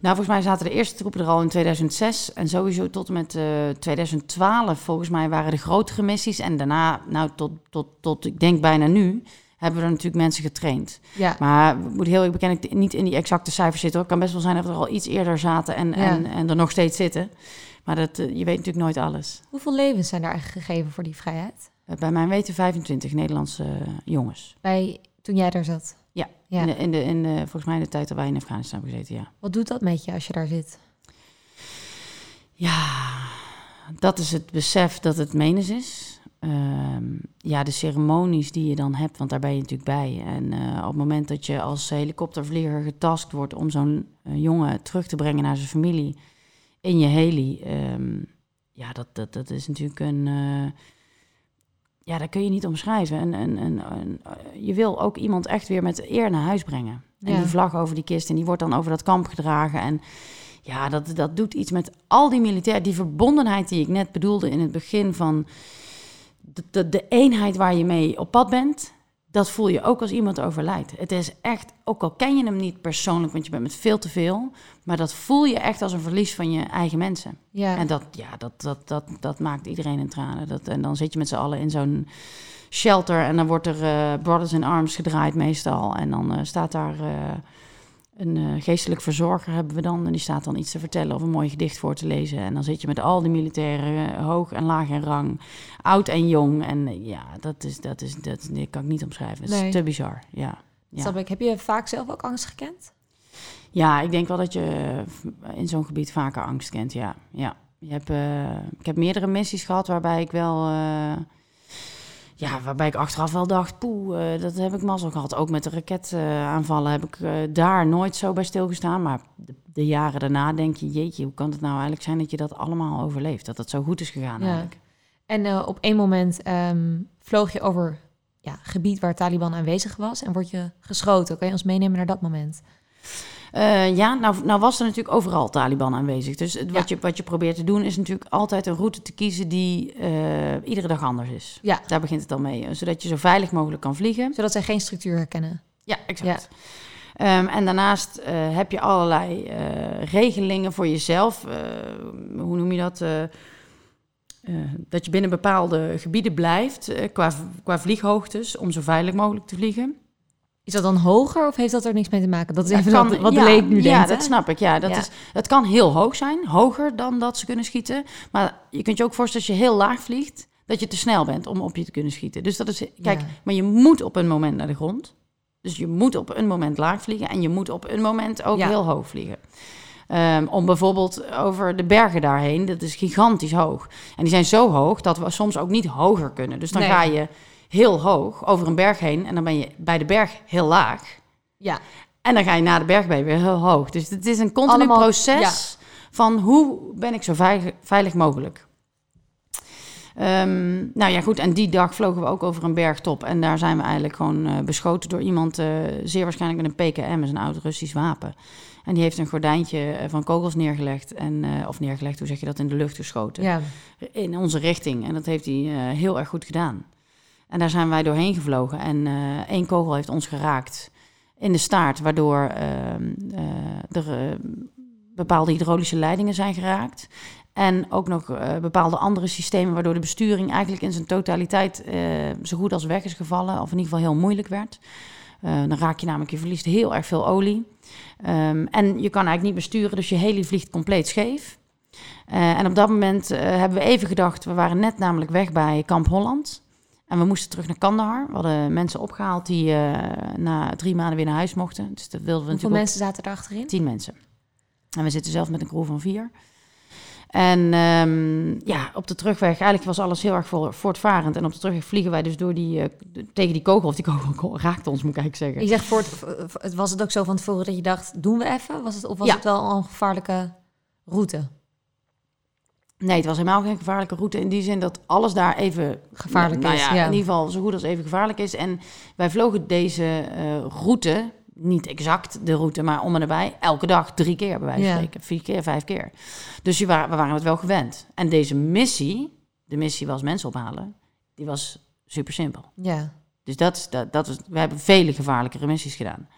Nou, volgens mij zaten de eerste troepen er al in 2006. En sowieso tot en met eh, 2012, volgens mij, waren de grotere missies. En daarna, nou, tot, tot, tot ik denk bijna nu, hebben we er natuurlijk mensen getraind. Ja. Maar ik moet heel eerlijk bekennen, ik niet in die exacte cijfers zitten. hoor. Het kan best wel zijn dat we er al iets eerder zaten en, Ja. en, en er nog steeds zitten. Maar dat, eh, je weet natuurlijk nooit alles. Hoeveel levens zijn daar eigenlijk gegeven voor die vrijheid? Eh, bij mijn weten 25 Nederlandse eh, jongens. Bij, toen jij daar zat? Ja, Ja. In, de, in, de, in de, volgens mij de tijd dat wij in Afghanistan hebben gezeten, ja. Wat doet dat met je als je daar zit? Ja, dat is het besef dat het menens is. Ehm, ja, de ceremonies die je dan hebt, want daar ben je natuurlijk bij. En eh, op het moment dat je als helikoptervlieger getaskt wordt om zo'n eh, jongen terug te brengen naar zijn familie in je heli, ehm, ja, dat, dat, dat is natuurlijk een. Ja, dat kun je niet omschrijven. En, en, en, en, eh, je wil ook iemand echt weer met eer naar huis brengen. En Ja. die vlag over die kist en die wordt dan over dat kamp gedragen. En ja, dat, dat doet iets met al die militairen. Die verbondenheid die ik net bedoelde in het begin van de, de, de eenheid waar je mee op pad bent. Dat voel je ook als iemand overlijdt. Het is echt, ook al ken je hem niet persoonlijk, want je bent met veel te veel. Maar dat voel je echt als een verlies van je eigen mensen. Ja. En dat, ja, dat, dat, dat, dat maakt iedereen in tranen. Dat, en dan zit je met z'n allen in zo'n shelter en dan wordt er eh, Brothers in Arms gedraaid meestal. En dan eh, staat daar eh, een eh, geestelijk verzorger hebben we dan. En die staat dan iets te vertellen of een mooi gedicht voor te lezen. En dan zit je met al die militairen, eh, hoog en laag in rang, oud en jong. En eh, ja, dat is, dat is, dat, dat kan ik niet omschrijven. Het Nee. is te bizar, ja. Ja. Snap ik. Heb je vaak zelf ook angst gekend? Ja, ik denk wel dat je in zo'n gebied vaker angst kent, ja. ja. Je hebt, ik heb meerdere missies gehad waarbij ik wel... ja, waarbij ik achteraf wel dacht, poeh, eh, dat heb ik mazzel gehad. Ook met de raketaanvallen heb ik eh, daar nooit zo bij stilgestaan. Maar de, de jaren daarna denk je, jeetje, hoe kan het nou eigenlijk zijn dat je dat allemaal overleeft? Dat het zo goed is gegaan Ja. eigenlijk. En eh, op één moment ehm, vloog je over ja, gebied waar Taliban aanwezig was en word je geschoten. Kan je ons meenemen naar dat moment? Eh, ja, nou, nou was er natuurlijk overal Taliban aanwezig. Dus het- wat, je, wat je probeert te doen is natuurlijk altijd een route te kiezen die eh, iedere dag anders is. Ja. Daar begint het al mee. eh, Zodat je zo veilig mogelijk kan vliegen. Zodat zij geen structuur herkennen. Ja, exact. Ehm, en daarnaast heb je allerlei regelingen voor jezelf. Hoe noem je dat? Dat je binnen bepaalde gebieden blijft qua, qua vlieghoogtes om zo veilig mogelijk te vliegen. Is dat dan hoger of heeft dat er niks mee te maken? Dat is Ja, even kan- wat, wat ja, de leek nu Ja, denkt. hè? dat snap ik. Ja, dat Ja. Is, het kan heel hoog zijn, hoger dan dat ze kunnen schieten. Maar je kunt je ook voorstellen als je heel laag vliegt, dat je te snel bent om op je te kunnen schieten. Dus dat is, kijk, Ja. maar je moet op een moment naar de grond. Dus je moet op een moment laag vliegen en je moet op een moment ook Ja. heel hoog vliegen. Ehm, om bijvoorbeeld over de bergen daarheen, dat is gigantisch hoog. En die zijn zo hoog dat we soms ook niet hoger kunnen. Dus dan Nee. ga je heel hoog over een berg heen en dan ben je bij de berg heel laag. Ja, En dan ga je na de berg weer heel hoog. Dus het is een continu Allemaal- proces van hoe ben ik zo veilig, veilig mogelijk. Ehm, nou ja, goed. En die dag vlogen we ook over een bergtop. En daar zijn we eigenlijk gewoon eh, beschoten door iemand, eh, zeer waarschijnlijk met een PKM, is een oud Russisch wapen. En die heeft een gordijntje eh, van kogels neergelegd. En, of neergelegd, hoe zeg je dat, in de lucht geschoten. Ja. In onze richting. En dat heeft hij heel erg goed gedaan. En daar zijn wij doorheen gevlogen. En eh, één kogel heeft ons geraakt in de staart, waardoor ehm, eh, er eh, bepaalde hydraulische leidingen zijn geraakt. En ook nog bepaalde andere systemen, waardoor de besturing eigenlijk in zijn totaliteit zo goed als weg is gevallen, of in ieder geval heel moeilijk werd. Dan raak je namelijk, je verliest heel erg veel olie. Ehm, en je kan eigenlijk niet besturen, dus je heli vliegt compleet scheef. En op dat moment hebben we even gedacht, we waren net namelijk weg bij Kamp Holland. En we moesten terug naar Kandahar. We hadden mensen opgehaald die eh, na drie maanden weer naar huis mochten. Dus dat wilden we Hoeveel mensen zaten er achterin? Tien mensen. En we zitten zelf met een crew van vier. En ehm, ja, op de terugweg, eigenlijk was alles heel erg voor, voortvarend. En op de terugweg vliegen wij dus door die, eh, tegen die kogel. Of die kogel raakte ons, moet ik eigenlijk zeggen. Je zegt, voor het, het- was het ook zo van tevoren dat je dacht, doen we even? Was het, of was Ja. het wel een gevaarlijke route? Nee, het was helemaal geen gevaarlijke route. In die zin dat alles daar even Gevaarlijk nou is, Ja, ja. in ieder geval zo goed als even gevaarlijk is. En wij vlogen deze eh, route, niet exact de route, maar om en nabij, elke dag drie keer bij wijze van Ja. spreken. Vier keer, vijf keer. Dus we waren het wel gewend. En deze missie, de missie was mensen ophalen, die was super simpel. Ja. Dus dat, is- dat, dat we hebben vele gevaarlijkere missies gedaan.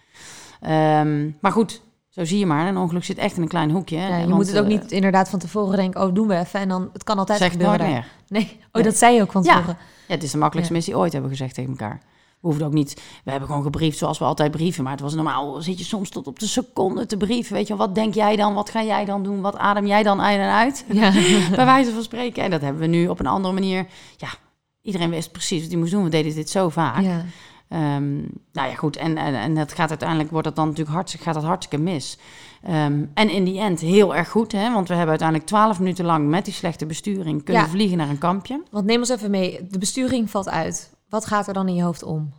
Ehm, maar goed, zo zie je maar. Een ongeluk zit echt in een klein hoekje. ja je want, moet het ook eh, niet inderdaad van tevoren denken, oh, doen we even. En dan, het kan altijd Zeg gebeuren. nooit meer. Nee, oh, Nee. dat zei je ook van Ja. tevoren. Ja, het is de makkelijkste Ja. missie ooit, hebben we gezegd tegen elkaar. We hoefden ook niet... We hebben gewoon gebriefd zoals we altijd brieven. Maar het was normaal, zit je soms tot op de seconde te brieven. Weet je, wat denk jij dan? Wat ga jij dan doen? Wat adem jij dan uit en uit? Ja. Bij wijze van spreken. En dat hebben we nu op een andere manier... Ja, iedereen wist precies wat hij moest doen. We deden dit zo vaak. ja. Ehm, nou ja, goed. En, en, en dat gaat uiteindelijk, wordt dat dan natuurlijk hartstikke, gaat dat hartstikke mis. Ehm, en in die end heel erg goed, hè? want we hebben uiteindelijk twaalf minuten lang met die slechte besturing kunnen Ja. vliegen naar een kampje. Want neem ons even mee. De besturing valt uit. Wat gaat er dan in je hoofd om?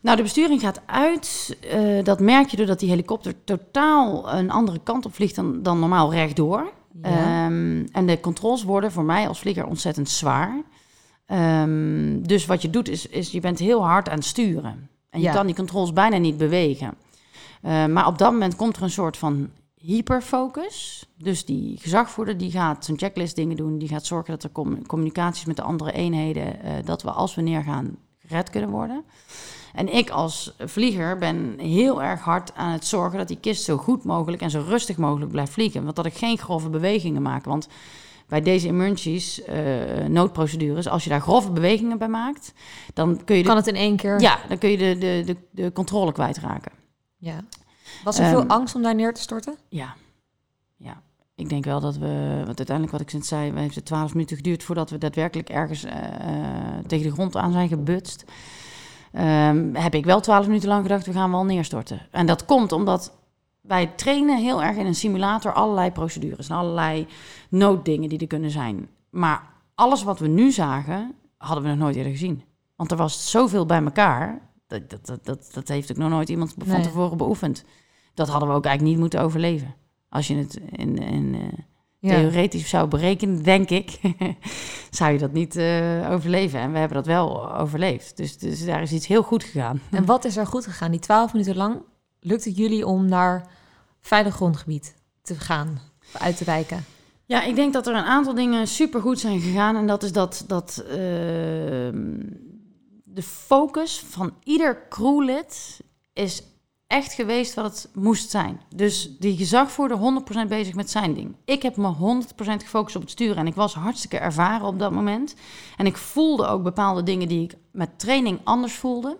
Nou, de besturing gaat uit. eh, dat merk je doordat die helikopter totaal een andere kant op vliegt dan, dan normaal rechtdoor. Ja. Ehm, en de controls worden voor mij als vlieger ontzettend zwaar. Ehm, dus wat je doet is, is, je bent heel hard aan het sturen. En je Ja. kan die controls bijna niet bewegen. Eh, maar op dat moment komt er een soort van hyperfocus. Dus die gezagvoerder die gaat zijn checklist dingen doen. Die gaat zorgen dat er com- communicaties met de andere eenheden... eh, dat we als we neergaan gered kunnen worden. En ik als vlieger ben heel erg hard aan het zorgen dat die kist zo goed mogelijk en zo rustig mogelijk blijft vliegen. Want dat ik geen grove bewegingen maak. Want bij deze emergencies, eh, noodprocedures, als je daar grove bewegingen bij maakt, dan kun je de, Kan het in één keer? ja, dan kun je de, de, de, de controle kwijtraken. Ja. Was er veel Ehm, angst om daar neer te storten? Ja, ja. Ik denk wel dat we, want uiteindelijk wat ik net zei, we heeft het twaalf minuten geduurd voordat we daadwerkelijk ergens eh, eh, tegen de grond aan zijn gebutst. Ehm, heb ik wel twaalf minuten lang gedacht, we gaan wel neerstorten. En dat komt omdat wij trainen heel erg in een simulator allerlei procedures en allerlei nooddingen die er kunnen zijn. Maar alles wat we nu zagen, hadden we nog nooit eerder gezien. Want er was zoveel bij elkaar. Dat, dat, dat, dat, heeft ook nog nooit iemand van Nee. tevoren beoefend. Dat hadden we ook eigenlijk niet moeten overleven. Als je het in, in, eh, Ja. theoretisch zou berekenen, denk ik, zou je dat niet eh, overleven. En we hebben dat wel overleefd. Dus, dus daar is iets heel goed gegaan. En wat is er goed gegaan? Die twaalf minuten lang lukt het jullie om naar veilig grondgebied te gaan, uit te wijken? Ja, ik denk dat er een aantal dingen supergoed zijn gegaan. En dat is dat, dat ehm, de focus van ieder crewlid is echt geweest wat het moest zijn. Dus die gezagvoerder 100% bezig met zijn ding. Ik heb me 100% gefocust op het sturen. En ik was hartstikke ervaren op dat moment. En ik voelde ook bepaalde dingen die ik met training anders voelde.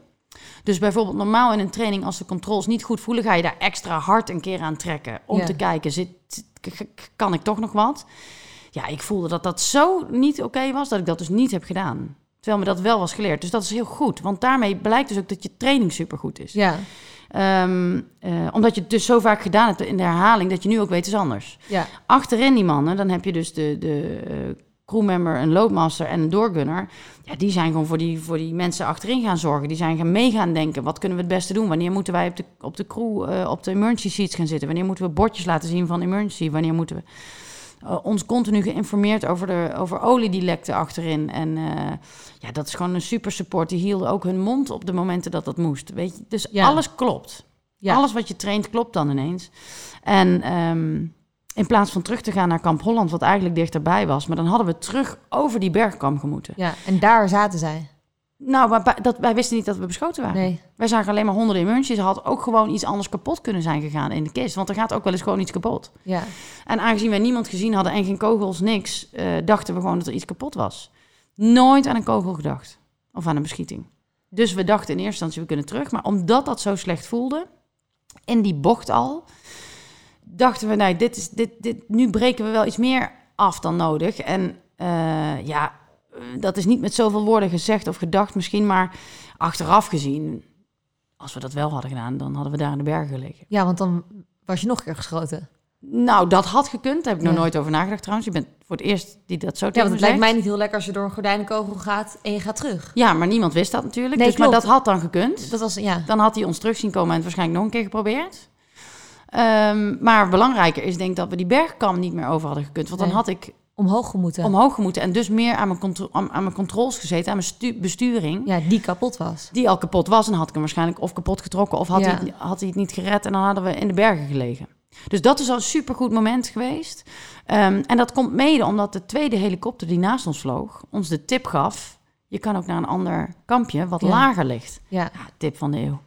Dus bijvoorbeeld normaal in een training, als de controls niet goed voelen, ga je daar extra hard een keer aan trekken. Om Ja. te kijken, zit, kan ik toch nog wat? Ja, ik voelde dat dat zo niet oké was, dat ik dat dus niet heb gedaan. Terwijl me dat wel was geleerd. Dus dat is heel goed. Want daarmee blijkt dus ook dat je training supergoed is. Ja, Ehm, eh, omdat je het dus zo vaak gedaan hebt in de herhaling, dat je nu ook weet is anders. ja, Achterin die mannen, dan heb je dus de, de eh, crewmember, een loadmaster en een doorgunner. Ja, die zijn gewoon voor die, voor die mensen achterin gaan zorgen. Die zijn gaan mee gaan denken. Wat kunnen we het beste doen? Wanneer moeten wij op de, op de crew, eh, op de emergency seats gaan zitten? Wanneer moeten we bordjes laten zien van emergency? Wanneer moeten we... eh, ons continu geïnformeerd over, de, over olie die lekte achterin. En eh, ja, dat is gewoon een super support. Die hielden ook hun mond op de momenten dat dat moest. Weet je? Dus Ja. alles klopt. Ja. Alles wat je traint klopt dan ineens. En ehm, in plaats van terug te gaan naar Kamp Holland, wat eigenlijk dichterbij was, maar dan hadden we terug over die bergkam gemoeten. ja, en daar zaten zij. Nou, maar dat, wij wisten niet dat we beschoten waren. Nee. Wij zagen alleen maar honderden in muntjes. Er had ook gewoon iets anders kapot kunnen zijn gegaan in de kist. Want er gaat ook wel eens gewoon iets kapot. Ja. En aangezien wij niemand gezien hadden en geen kogels, niks, eh, dachten we gewoon dat er iets kapot was. Nooit aan een kogel gedacht. Of aan een beschieting. Dus we dachten in eerste instantie, we kunnen terug. Maar omdat dat zo slecht voelde, in die bocht al, dachten we, nee, dit is, dit, dit, nu breken we wel iets meer af dan nodig. En eh, ja, dat is niet met zoveel woorden gezegd of gedacht misschien, maar achteraf gezien, als we dat wel hadden gedaan, dan hadden we daar in de bergen gelegen. ja, want dan was je nog een keer geschoten. Nou, dat had gekund. Daar heb ik nog Ja. nooit over nagedacht trouwens. Je bent voor het eerst die dat zo Ja, tegen want me het lijkt mij niet heel lekker als je door een gordijnenkogel gaat en je gaat terug. Ja, maar niemand wist dat natuurlijk. Nee, dus, maar dat had dan gekund. Dat was, ja. Dan had hij ons terug zien komen en het waarschijnlijk nog een keer geprobeerd. Ehm, maar belangrijker is denk ik dat we die bergkam niet meer over hadden gekund. Want dan had ik Omhoog gemoeten. omhoog moeten en dus meer aan mijn, aan, aan mijn controls gezeten, aan mijn stu- besturing. Ja, die kapot was. Die al kapot was en had ik hem waarschijnlijk of kapot getrokken of had, Ja. hij, het, had hij het niet gered en dan hadden we in de bergen gelegen. Dus dat is al een supergoed moment geweest. Ehm, en dat komt mede omdat de tweede helikopter die naast ons vloog, ons de tip gaf, je kan ook naar een ander kampje wat Ja. lager ligt. Ja, Ja, tip van de eeuw.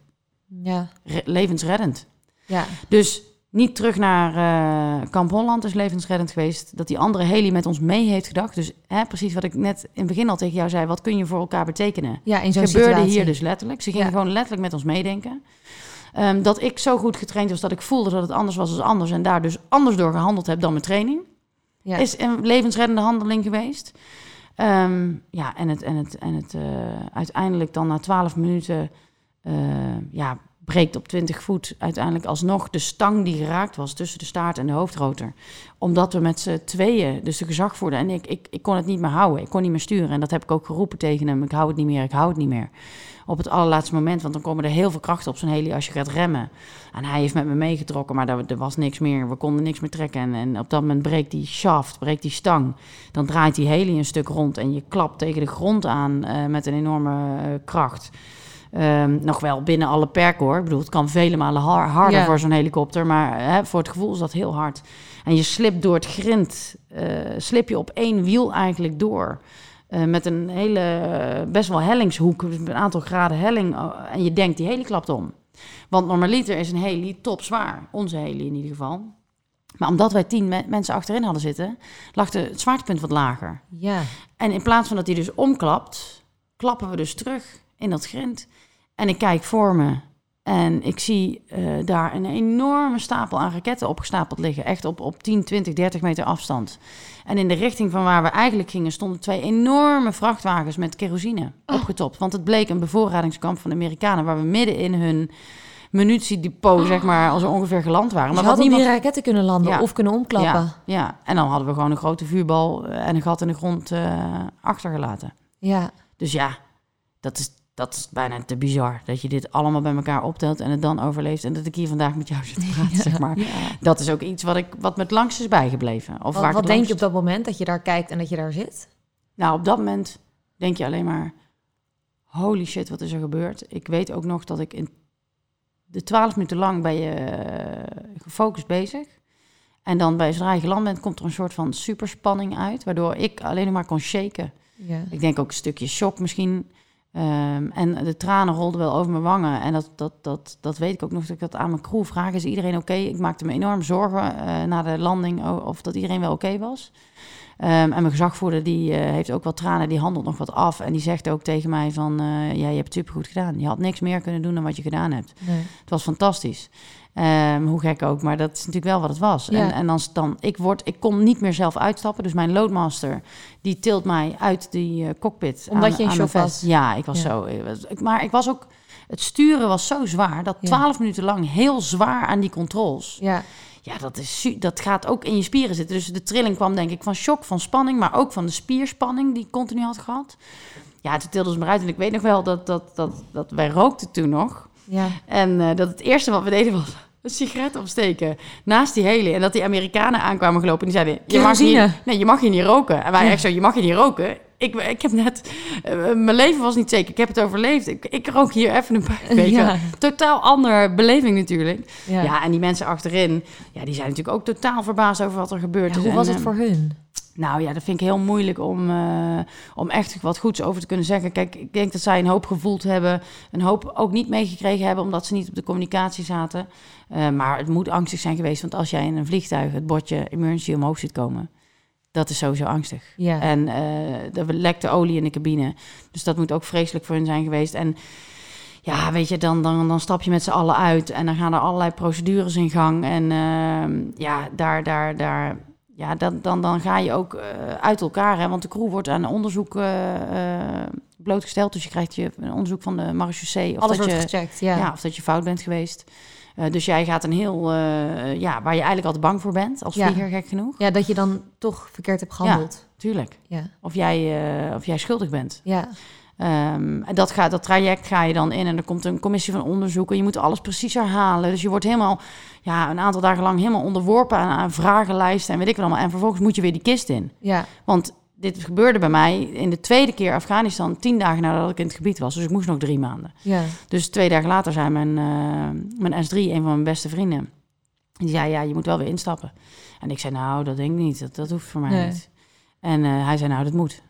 ja, Re- levensreddend. Ja. Dus niet terug naar eh, Kamp Holland is levensreddend geweest. Dat die andere heli met ons mee heeft gedacht. Dus hè, precies wat ik net in het begin al tegen jou zei. Wat kun je voor elkaar betekenen? Ja, in zo'n gebeurde situatie. hier dus letterlijk. Ze gingen Ja. gewoon letterlijk met ons meedenken. Ehm, dat ik zo goed getraind was dat ik voelde dat het anders was dan anders. En daar dus anders door gehandeld heb dan mijn training. Ja. Is een levensreddende handeling geweest. Ehm, ja, en het, en het, en het eh, uiteindelijk dan na 12 minuten eh, ja, breekt op 20 voet uiteindelijk alsnog de stang die geraakt was tussen de staart en de hoofdrotor. Omdat we met z'n tweeën, dus de gezagvoerder en ik, ik, ik kon het niet meer houden. Ik kon niet meer sturen. En dat heb ik ook geroepen tegen hem. Ik hou het niet meer, ik hou het niet meer. Op het allerlaatste moment, want dan komen er heel veel krachten op zo'n heli als je gaat remmen. En hij heeft met me meegetrokken, maar er, er was niks meer. We konden niks meer trekken. En, en op dat moment breekt die shaft, breekt die stang. Dan draait die heli een stuk rond en je klapt tegen de grond aan eh, met een enorme eh, kracht. Ehm, nog wel binnen alle perken hoor. Ik bedoel, het kan vele malen har- harder Ja. voor zo'n helikopter. Maar hè, voor het gevoel is dat heel hard. En je slipt door het grind, eh, slip je op één wiel eigenlijk door. Eh, met een hele, eh, best wel hellingshoek, een aantal graden helling. en je denkt, die heli klapt om. Want normaliter is een heli topzwaar. Onze heli in ieder geval. Maar omdat wij tien me- mensen achterin hadden zitten, lag de, het zwaartepunt wat lager. Ja, En in plaats van dat hij dus omklapt, klappen we dus terug in dat grind. En ik kijk voor me en ik zie eh, daar een enorme stapel aan raketten opgestapeld liggen. Echt op, op 10, 20, 30 meter afstand. En in de richting van waar we eigenlijk gingen stonden twee enorme vrachtwagens met kerosine opgetopt. Want het bleek een bevoorradingskamp van de Amerikanen waar we midden in hun munitiedepot, zeg maar, als we ongeveer geland waren. maar Maar je wat had op die niemand... raketten kunnen landen Ja. of kunnen omklappen. Ja, ja, en dan hadden we gewoon een grote vuurbal eh, en een gat in de grond eh, achtergelaten. Ja, Dus ja, dat is, dat is bijna te bizar. Dat je dit allemaal bij elkaar optelt en het dan overleeft. En dat ik hier vandaag met jou zit te praten, zeg maar. ja. Dat is ook iets wat, ik, wat me het langst is bijgebleven. Of Wat, wat denk je op dat moment dat je daar kijkt en dat je daar zit? Nou, op dat moment denk je alleen maar... Holy shit, wat is er gebeurd? Ik weet ook nog dat ik in de twaalf minuten lang ben je eh, gefocust bezig. En dan bij zodra je geland bent, komt er een soort van superspanning uit. Waardoor ik alleen maar kon shaken. Ja. Ik denk ook een stukje shock misschien. Ehm, en de tranen rolden wel over mijn wangen. En dat, dat, dat, dat weet ik ook nog dat ik dat aan mijn crew vraag. Is iedereen oké? Ik maakte me enorm zorgen eh, na de landing of dat iedereen wel oké was. Ehm, en mijn gezagvoerder die eh, heeft ook wat tranen, die handelt nog wat af. En die zegt ook tegen mij van, ja, je hebt het supergoed gedaan. Je had niks meer kunnen doen dan wat je gedaan hebt. Nee. Het was fantastisch. Ehm, hoe gek ook, maar dat is natuurlijk wel wat het was. Ja. En, en dan, dan ik, word, ik kon niet meer zelf uitstappen. Dus mijn loadmaster, die tilt mij uit die eh, cockpit. Omdat aan- je in shock was. Ja, ik was Ja. zo. ik maar ik was ook... Het sturen was zo zwaar, dat Ja. twaalf minuten lang heel zwaar aan die controls. Ja, Ja, dat, is, dat gaat ook in je spieren zitten. Dus de trilling kwam denk ik van shock, van spanning... maar ook van de spierspanning die ik continu had gehad. Ja, toen tilde ze me eruit. En ik weet nog wel dat, dat, dat, dat wij rookten toen nog... ja. En eh, dat het eerste wat we deden was een sigaret opsteken naast die hele. En dat die Amerikanen aankwamen gelopen en die zeiden... Je mag, hier, nee, je mag hier niet roken. En wij Ja. echt zo, je mag hier niet roken. Ik, ik heb net... eh, mijn leven was niet zeker. Ik heb het overleefd. Ik, ik rook hier even een paar weken. Ja. Totaal andere beleving natuurlijk. Ja. Ja. en die mensen achterin... Ja, die zijn natuurlijk ook totaal verbaasd over wat er gebeurt. Hoe was het eh, voor hun? Nou ja, dat vind ik heel moeilijk om, eh, om echt wat goeds over te kunnen zeggen. Kijk, ik denk dat zij een hoop gevoeld hebben. Een hoop ook niet meegekregen hebben, omdat ze niet op de communicatie zaten. Eh, maar het moet angstig zijn geweest. Want als jij in een vliegtuig het bordje emergency omhoog ziet komen... dat is sowieso angstig. Ja. En eh er lekte olie in de cabine. Dus dat moet ook vreselijk voor hun zijn geweest. En ja, weet je, dan, dan, dan stap je met z'n allen uit. En dan gaan er allerlei procedures in gang. En ja, daar, daar, daar, ja dan, dan, dan ga je ook eh, uit elkaar. Hè? Want de crew wordt aan onderzoek eh, eh, blootgesteld. Dus je krijgt je een onderzoek van de marechaussee. Of Alles dat wordt je, gecheckt, ja. ja. of dat je fout bent geweest. Dus jij gaat een heel, ja, waar je eigenlijk altijd bang voor bent. Als Ja. vlieger, gek genoeg. Ja, dat je dan toch verkeerd hebt gehandeld. Tuurlijk. Ja. Of jij, of jij schuldig bent. Ja. Ehm, en dat, gaat, dat traject ga je dan in en er komt een commissie van onderzoek en je moet alles precies herhalen. Dus je wordt helemaal, ja, een aantal dagen lang helemaal onderworpen aan, aan vragenlijsten en weet ik wat allemaal. En vervolgens moet je weer die kist in. Ja. Want dit gebeurde bij mij in de tweede keer Afghanistan, tien dagen nadat ik in het gebied was. Dus ik moest nog drie maanden. Ja. Dus twee dagen later zei mijn, eh, mijn S3, een van mijn beste vrienden, die zei, ja, je moet wel weer instappen. En ik zei, nou, dat denk ik niet, dat, dat hoeft voor mij Nee. niet. En eh, hij zei, nou, dat moet.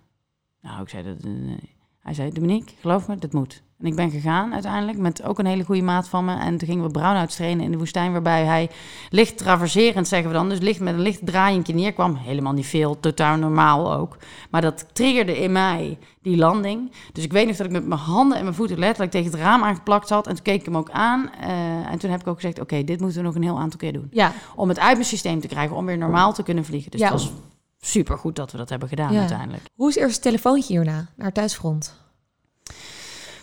Nou, ik zei, dat, eh, nee. Hij zei, Dominique, geloof me, dat moet. En ik ben gegaan uiteindelijk met ook een hele goede maat van me. En toen gingen we brownouts trainen in de woestijn, waarbij hij licht traverserend, zeggen we dan, dus licht met een licht draaientje neerkwam. Helemaal niet veel, totaal normaal ook. Maar dat triggerde in mij die landing. Dus ik weet nog dat ik met mijn handen en mijn voeten letterlijk tegen het raam aangeplakt zat. En toen keek ik hem ook aan. eh, en toen heb ik ook gezegd, oké, dit moeten we nog een heel aantal keer doen. Ja. Om het uit mijn systeem te krijgen, om weer normaal te kunnen vliegen. Dus Ja. het was super goed dat we dat hebben gedaan Ja. uiteindelijk. Hoe is eerst het telefoontje hierna naar thuisfront?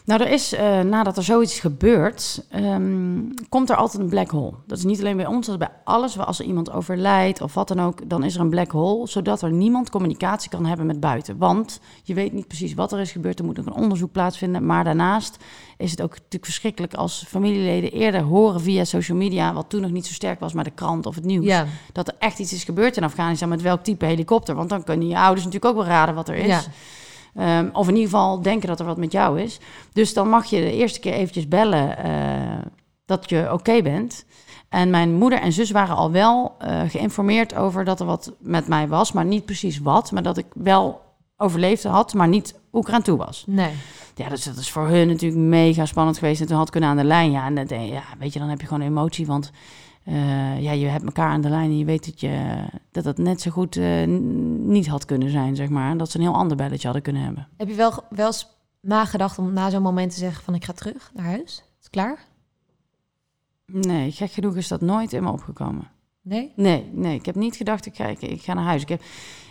Nou, er is, eh, nadat er zoiets gebeurt, ehm, komt er altijd een black hole. Dat is niet alleen bij ons, dat is bij alles. Als er iemand overlijdt of wat dan ook, dan is er een black hole, zodat er niemand communicatie kan hebben met buiten. Want je weet niet precies wat er is gebeurd, er moet nog een onderzoek plaatsvinden. Maar daarnaast is het ook natuurlijk verschrikkelijk als familieleden eerder horen via social media, wat toen nog niet zo sterk was, maar de krant of het nieuws, Ja. dat er echt iets is gebeurd in Afghanistan met welk type helikopter. Want dan kunnen je ouders natuurlijk ook wel raden wat er is. Ja. Ehm, of in ieder geval denken dat er wat met jou is. Dus dan mag je de eerste keer eventjes bellen eh, dat je oké bent. En mijn moeder en zus waren al wel eh, geïnformeerd over dat er wat met mij was. Maar niet precies wat. Maar dat ik wel overleefd had, maar niet hoe ik eraan toe was. Nee. Ja, dus dat is voor hun natuurlijk mega spannend geweest. En toen had ik kunnen aan de lijn. Ja, en dat, ja, weet je, dan heb je gewoon emotie. Want eh, ja, je hebt elkaar aan de lijn en je weet dat je, dat het net zo goed eh, niet had kunnen zijn, zeg maar. Dat ze een heel ander belletje hadden kunnen hebben. Heb je wel, wel eens nagedacht om na zo'n moment te zeggen van ik ga terug naar huis? Is het klaar? Nee, gek genoeg is dat nooit in me opgekomen. Nee? Nee, nee, ik heb niet gedacht, ik ga, ik, ik ga naar huis. Ik heb,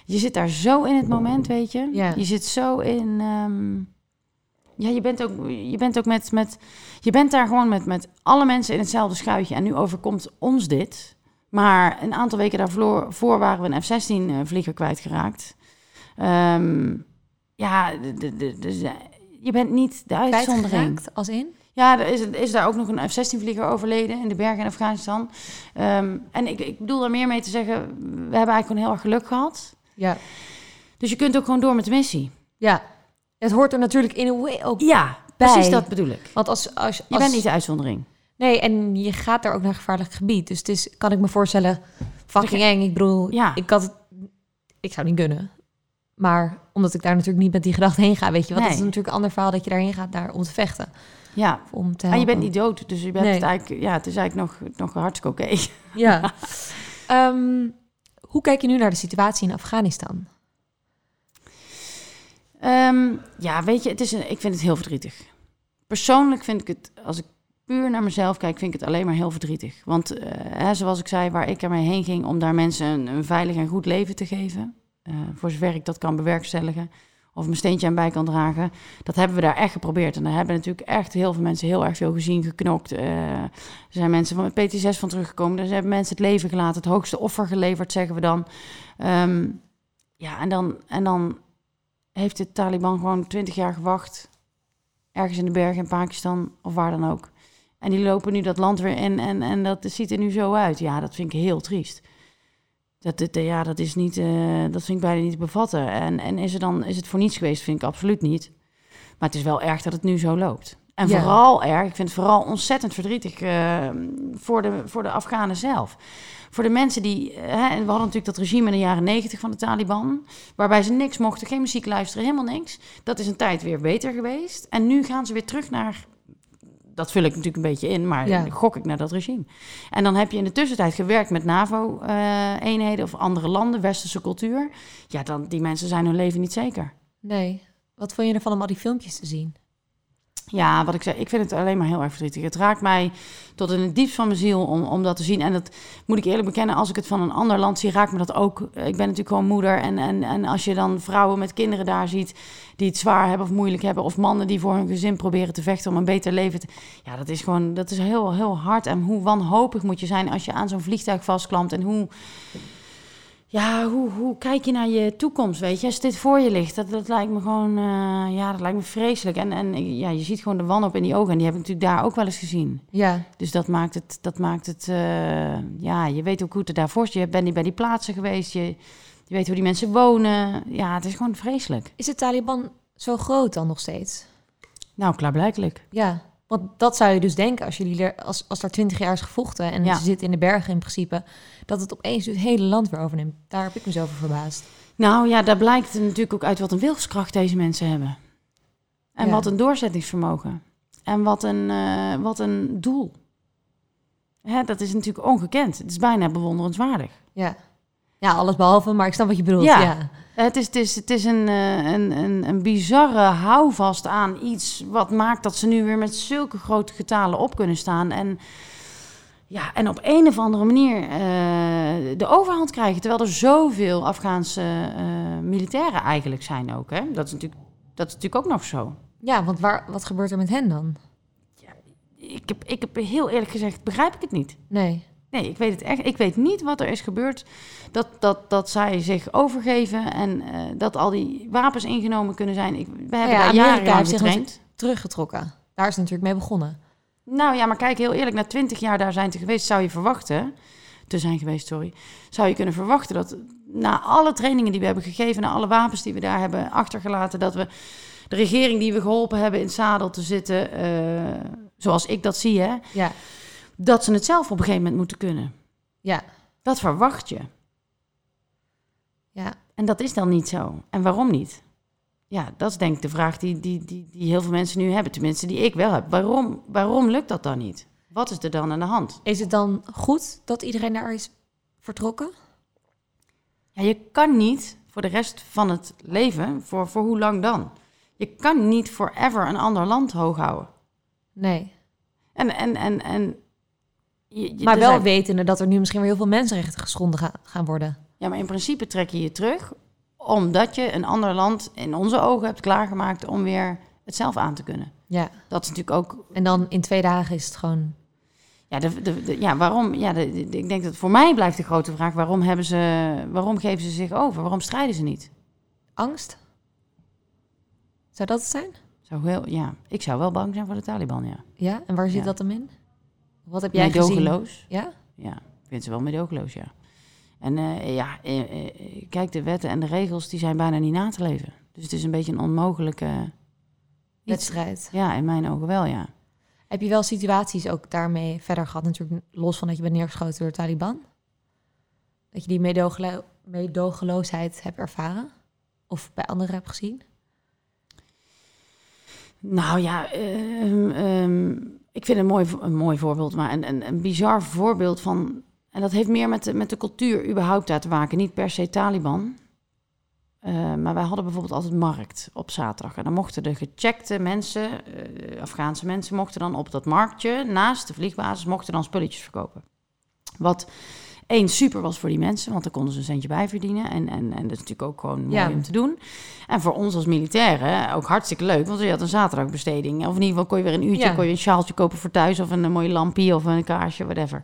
je zit daar zo in het moment, weet je. Ja. Je zit zo in... ehm, ja, je bent ook, je bent ook met, met... Je bent daar gewoon met, met alle mensen in hetzelfde schuitje. En nu overkomt ons dit. Maar een aantal weken daarvoor voor waren we een F-16-vlieger kwijtgeraakt. Ehm, ja, de, de, de, dus, eh, je bent niet de uitzondering. Als in? Ja, er is, is daar ook nog een F-16-vlieger overleden in de bergen in Afghanistan. Ehm, en ik, ik bedoel daar meer mee te zeggen, we hebben eigenlijk gewoon heel erg geluk gehad. Ja. Dus je kunt ook gewoon door met de missie. Ja. Het hoort er natuurlijk in een way ook Ja, bij. precies dat bedoel ik. Want als, als, als Je bent niet de uitzondering. Nee, en je gaat daar ook naar gevaarlijk gebied. Dus het is, kan ik me voorstellen, fucking eng. Ik bedoel, Ja. ik had het, ik zou niet kunnen. Maar omdat ik daar natuurlijk niet met die gedachte heen ga, weet je wat? Het is Nee. natuurlijk een ander verhaal dat je daarheen gaat daar om te vechten. Ja, om te en je bent niet dood, dus je bent Nee. het eigenlijk, ja, het is eigenlijk nog, nog hartstikke oké. Ja. Ehm, hoe kijk je nu naar de situatie in Afghanistan? Ehm, ja, weet je, het is een, ik vind het heel verdrietig. Persoonlijk vind ik het, als ik puur naar mezelf kijk, vind ik het alleen maar heel verdrietig. Want eh, hè, zoals ik zei, waar ik ermee heen ging om daar mensen een, veilig en goed leven te geven, eh, voor zover ik dat kan bewerkstelligen, of mijn steentje aan bij kan dragen, dat hebben we daar echt geprobeerd. En daar hebben natuurlijk echt heel veel mensen heel erg veel gezien, geknokt. Eh, er zijn mensen van het PT6 van teruggekomen, dus hebben mensen het leven gelaten, het hoogste offer geleverd, zeggen we dan. Ehm, ja, en dan, en dan heeft de Taliban gewoon twintig jaar gewacht. Ergens in de bergen in Pakistan of waar dan ook. En die lopen nu dat land weer in en, en dat ziet er nu zo uit. Ja, dat vind ik heel triest. Dat, dat, ja, dat is niet, eh, dat vind ik bijna niet te bevatten. En, en is, er dan, is het voor niets geweest? Vind ik absoluut niet. Maar het is wel erg dat het nu zo loopt. En Ja. vooral erg, ik vind het vooral ontzettend verdrietig eh, voor, de, voor de Afghanen zelf. Voor de mensen die, hè, en we hadden natuurlijk dat regime in de jaren negentig van de Taliban, waarbij ze niks mochten, geen muziek luisteren, helemaal niks. Dat is een tijd weer beter geweest. En nu gaan ze weer terug naar, dat vul ik natuurlijk een beetje in, maar Ja. gok ik naar dat regime. En dan heb je in de tussentijd gewerkt met NAVO-eenheden of andere landen, westerse cultuur. Ja, dan, die mensen zijn hun leven niet zeker. Nee. Wat vond je ervan om al die filmpjes te zien? Ja, wat ik zei, ik vind het alleen maar heel erg verdrietig. Het raakt mij tot in het diepst van mijn ziel om, om dat te zien. En dat moet ik eerlijk bekennen, als ik het van een ander land zie, raakt me dat ook. Ik ben natuurlijk gewoon moeder. En, en, en als je dan vrouwen met kinderen daar ziet die het zwaar hebben of moeilijk hebben, of mannen die voor hun gezin proberen te vechten om een beter leven te. Ja, dat is gewoon, dat is heel, heel hard. En hoe wanhopig moet je zijn als je aan zo'n vliegtuig vastklampt. En hoe. Ja, hoe, hoe kijk je naar je toekomst, weet je? Als dit voor je ligt, dat, dat lijkt me gewoon... eh, ja, dat lijkt me vreselijk. En, en ja, je ziet gewoon de wanhoop in die ogen. En die heb ik natuurlijk daar ook wel eens gezien. Ja. Dus dat maakt het... Dat maakt het eh, ja, je weet ook hoe het daarvoor is. Je bent bij die plaatsen geweest. Je, je weet hoe die mensen wonen. Ja, het is gewoon vreselijk. Is de Taliban zo groot dan nog steeds? Nou, klaarblijkelijk. Ja. Want dat zou je dus denken als, jullie er, als, als daar twintig jaar is gevochten en Ja. ze zitten in de bergen in principe, dat het opeens het hele land weer overneemt. Daar heb ik me zo over verbaasd. Nou ja, daar blijkt natuurlijk ook uit wat een wilskracht deze mensen hebben. En Ja. wat een doorzettingsvermogen. En wat een, eh, wat een doel. Hè, dat is natuurlijk ongekend. Het is bijna bewonderenswaardig. Ja. Ja, alles behalve, maar ik snap wat je bedoelt. Ja. Ja. Het is, het is, het is een, eh, een, een, een bizarre houvast aan iets wat maakt dat ze nu weer met zulke grote getalen op kunnen staan. En, ja, en op een of andere manier eh, de overhand krijgen. Terwijl er zoveel Afghaanse eh, militairen eigenlijk zijn ook. Hè? Dat, is natuurlijk, dat is natuurlijk ook nog zo. Ja, want waar, wat gebeurt er met hen dan? Ik heb, ik heb heel eerlijk gezegd, begrijp ik het niet. Nee. Nee, ik weet het echt. Ik weet niet wat er is gebeurd. Dat, dat, dat zij zich overgeven en eh, dat al die wapens ingenomen kunnen zijn. Ik, we hebben ja, daar jarenlang heeft zich. Teruggetrokken. Daar is het natuurlijk mee begonnen. Nou ja, maar kijk, heel eerlijk, na twintig jaar daar zijn te geweest, zou je verwachten, te zijn geweest, sorry, zou je kunnen verwachten dat na alle trainingen die we hebben gegeven, na alle wapens die we daar hebben achtergelaten, dat we de regering die we geholpen hebben in het zadel te zitten, eh, zoals ik dat zie, hè, Ja. Dat ze het zelf op een gegeven moment moeten kunnen. Ja. Dat verwacht je. Ja. En dat is dan niet zo. En waarom niet? Ja, dat is denk ik de vraag die, die, die, die heel veel mensen nu hebben. Tenminste, die ik wel heb. Waarom, waarom lukt dat dan niet? Wat is er dan aan de hand? Is het dan goed dat iedereen daar is vertrokken? Ja, je kan niet voor de rest van het leven, voor, voor hoe lang dan? Je kan niet forever een ander land hoog houden. Nee. En, en, en, en je- je- Maar wel zijn- wetende dat er nu misschien weer heel veel mensenrechten geschonden ga- gaan worden. Ja, maar in principe trek je je terug omdat je een ander land in onze ogen hebt klaargemaakt om weer het zelf aan te kunnen. Ja. Dat is natuurlijk ook En dan in twee dagen is het gewoon... Ja, de, de, de- ja waarom? Ja, de, ik denk dat voor mij blijft de grote vraag: waarom, hebben ze, waarom geven ze zich over? Waarom strijden ze niet? Angst? Zou dat het zijn? Zou heel, ja, ik zou wel bang zijn voor de Taliban, ja. Ja. En waar zit Ja. dat dan in? Wat heb jij gezien? Ja? Ja, ik vind ze wel meedogenloos, ja. En eh, ja, eh, eh, kijk, de wetten en de regels die zijn bijna niet na te leven. Dus het is een beetje een onmogelijke. Wedstrijd. Ja, in mijn ogen wel, ja. Heb je wel situaties ook daarmee verder gehad? Natuurlijk los van dat je bent neergeschoten door de Taliban. Dat je die meedogelo- meedogenloosheid hebt ervaren? Of bij anderen hebt gezien? Nou ja, ehm, ik vind een mooi, een mooi voorbeeld, maar een, een, een bizar voorbeeld van. En dat heeft meer met de, met de cultuur überhaupt daar te maken, niet per se Taliban. Eh, maar wij hadden bijvoorbeeld altijd markt op zaterdag. En dan mochten de gecheckte mensen, eh, Afghaanse mensen, mochten dan op dat marktje naast de vliegbasis, mochten dan spulletjes verkopen. Wat één super was voor die mensen, want daar konden ze een centje bij verdienen. En, en, en dat is natuurlijk ook gewoon mooi Ja. om te doen. En voor ons als militairen ook hartstikke leuk, want je had een zaterdagbesteding. Of in ieder geval kon je weer een uurtje, Ja. kon je een sjaaltje kopen voor thuis of een, een mooie lampje of een kaarsje, whatever.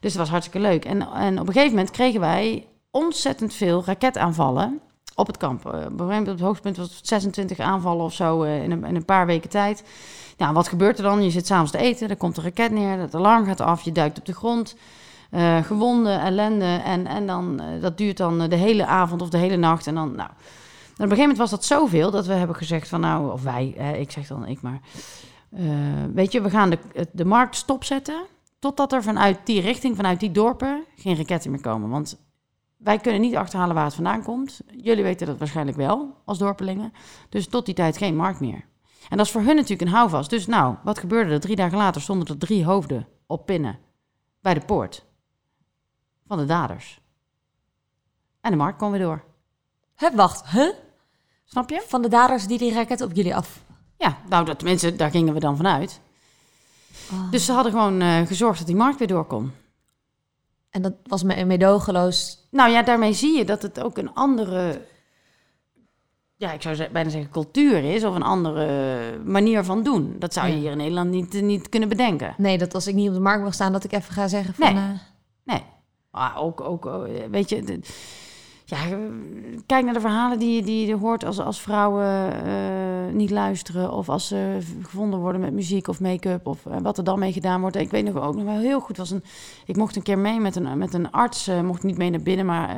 Dus dat was hartstikke leuk. En, en op een gegeven moment kregen wij ontzettend veel raketaanvallen op het kamp. Eh, op het hoogtepunt was het 26 aanvallen of zo eh, in, een, in een paar weken tijd. Nou, wat gebeurt er dan? Je zit s'avonds te eten, er komt een raket neer, het alarm gaat af, je duikt op de grond. Eh, gewonden, ellende. En, en dan, eh, dat duurt dan eh, de hele avond of de hele nacht. En dan, nou... Op een gegeven moment was dat zoveel dat we hebben gezegd van nou, of wij, ik zeg dan ik maar. weet je, we gaan de, de markt stopzetten totdat er vanuit die richting, vanuit die dorpen, geen raketten meer komen. Want wij kunnen niet achterhalen waar het vandaan komt. Jullie weten dat waarschijnlijk wel, als dorpelingen. Dus tot die tijd geen markt meer. En dat is voor hun natuurlijk een houvast. Dus nou, wat gebeurde er? Drie dagen later stonden er drie hoofden op pinnen bij de poort van de daders. En de markt kwam weer door. Hè, wacht, huh? Snap je? Van de daders die die raket op jullie af... Ja, nou, dat, tenminste, daar gingen we dan vanuit. Oh. Dus ze hadden gewoon eh, gezorgd dat die markt weer door kon. En dat was me meedogenloos. Nou ja, daarmee zie je dat het ook een andere, ja, ik zou bijna zeggen cultuur is, of een andere manier van doen. Dat zou je Ja. hier in Nederland niet, niet kunnen bedenken. Nee, dat als ik niet op de markt mag staan, dat ik even ga zeggen van... Nee. eh, Nee. Maar ook, ook eh, weet je, ja, kijk naar de verhalen die, die je hoort als, als vrouwen eh, niet luisteren. Of als ze gevonden worden met muziek of make-up. Of eh, wat er dan mee gedaan wordt. Ik weet nog ook nog wel heel goed. Was een, ik mocht een keer mee met een, met een arts. eh, mocht niet mee naar binnen, maar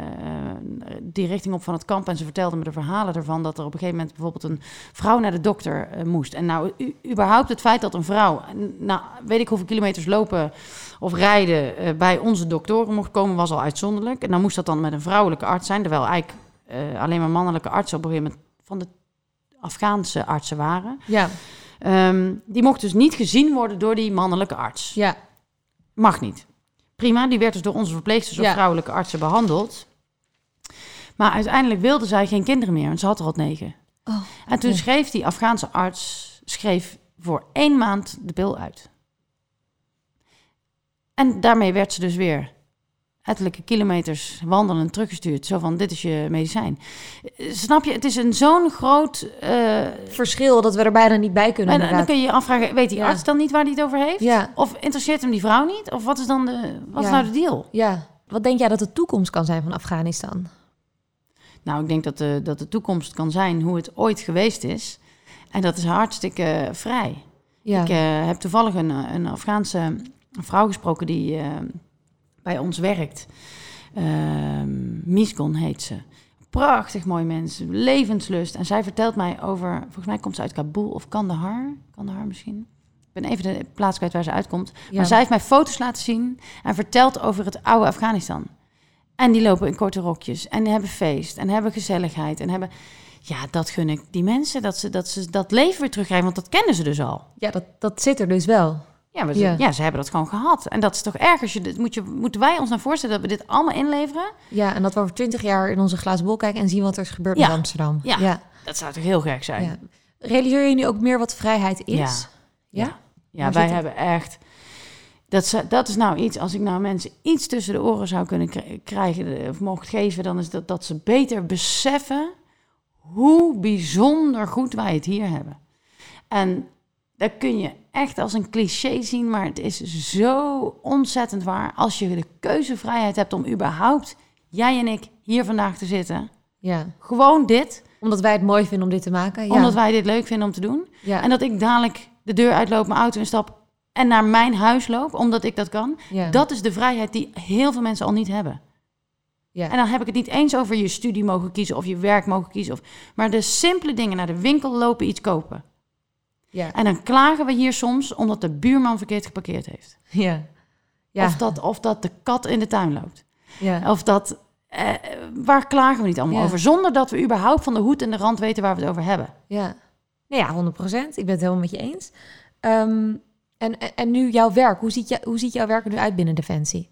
die richting op van het kamp. En ze vertelde me de verhalen ervan. Dat er op een gegeven moment bijvoorbeeld een vrouw naar de dokter moest. En nou, überhaupt het feit dat een vrouw, nou, weet ik hoeveel kilometers lopen of rijden eh, bij onze doktoren mocht komen, was al uitzonderlijk. En dan moest dat dan met een vrouwelijke arts zijn, terwijl eigenlijk eh, alleen maar mannelijke artsen op een gegeven moment van de Afghaanse artsen waren. ja, Ehm, die mocht dus niet gezien worden door die mannelijke arts. ja, Mag niet. Prima, die werd dus door onze verpleegsters of vrouwelijke artsen behandeld. Maar uiteindelijk wilde zij geen kinderen meer, want ze had er al negen. Oh, en toen schreef die Afghaanse arts schreef voor één maand de pil uit. En daarmee werd ze dus weer ettelijke kilometers wandelend teruggestuurd. Zo van, dit is je medicijn. Snap je, het is een zo'n groot... eh, verschil dat we er bijna niet bij kunnen. en dan kun je je afvragen, weet die Ja. arts dan niet waar hij het over heeft? Ja. Of interesseert hem die vrouw niet? Of wat is dan de, wat is nou de deal? Ja. Wat denk jij dat de toekomst kan zijn van Afghanistan? Nou, ik denk dat de, dat de toekomst kan zijn hoe het ooit geweest is. En dat is hartstikke vrij. Ja. Ik eh, heb toevallig een, een Afghaanse vrouw gesproken die eh, bij ons werkt. Ehm Misgon heet ze. Prachtig mooi mens, levenslust. En zij vertelt mij over, volgens mij komt ze uit Kabul of Kandahar. Kandahar misschien. Ik ben even de plaats kwijt waar ze uitkomt. Ja. Maar zij heeft mij foto's laten zien en vertelt over het oude Afghanistan. En die lopen in korte rokjes en hebben feest en hebben gezelligheid en hebben... Ja, dat gun ik die mensen, dat ze dat, ze dat leven weer terugkrijgen, want dat kennen ze dus al. Ja, dat, dat zit er dus wel. Ja, ze, Ja. ja. ze hebben dat gewoon gehad. En dat is toch erg als je dit, moet je, moeten wij ons nou voorstellen dat we dit allemaal inleveren? Ja, en dat we over twintig jaar in onze glazen bol kijken en zien wat er is gebeurd Ja. Amsterdam. Ja. ja. Dat zou toch heel gek zijn? ja. Realiseer je nu ook meer wat vrijheid is? Ja. Ja? Wij hebben echt. Dat, dat is nou iets, als ik nou mensen iets tussen de oren zou kunnen kri- krijgen eh, of mocht geven, dan is dat dat ze beter beseffen hoe bijzonder goed wij het hier hebben. En dat kun je echt als een cliché zien, maar het is zo ontzettend waar. Als je de keuzevrijheid hebt om überhaupt, jij en ik, hier vandaag te zitten. ja. Gewoon dit, Omdat wij het mooi vinden om dit te maken? Ja. omdat wij dit leuk vinden om te doen. ja. En dat ik dadelijk de deur uitloop, mijn auto instap en naar mijn huis loop, omdat ik dat kan. ja. Dat is de vrijheid die heel veel mensen al niet hebben. ja. En dan heb ik het niet eens over je studie mogen kiezen of je werk mogen kiezen. Of, maar de simpele dingen, naar de winkel lopen, iets kopen. Ja. En dan klagen we hier soms omdat de buurman verkeerd geparkeerd heeft. ja. Ja. Of, dat, of dat de kat in de tuin loopt. ja. Of dat... eh, waar klagen we niet allemaal Ja. over? Zonder dat we überhaupt van de hoed en de rand weten waar we het over hebben. Ja, nou ja, 100 procent. Ik ben het helemaal met je eens. Ehm, en, en, en nu jouw werk. Hoe ziet, je, hoe ziet jouw werk er nu uit binnen Defensie?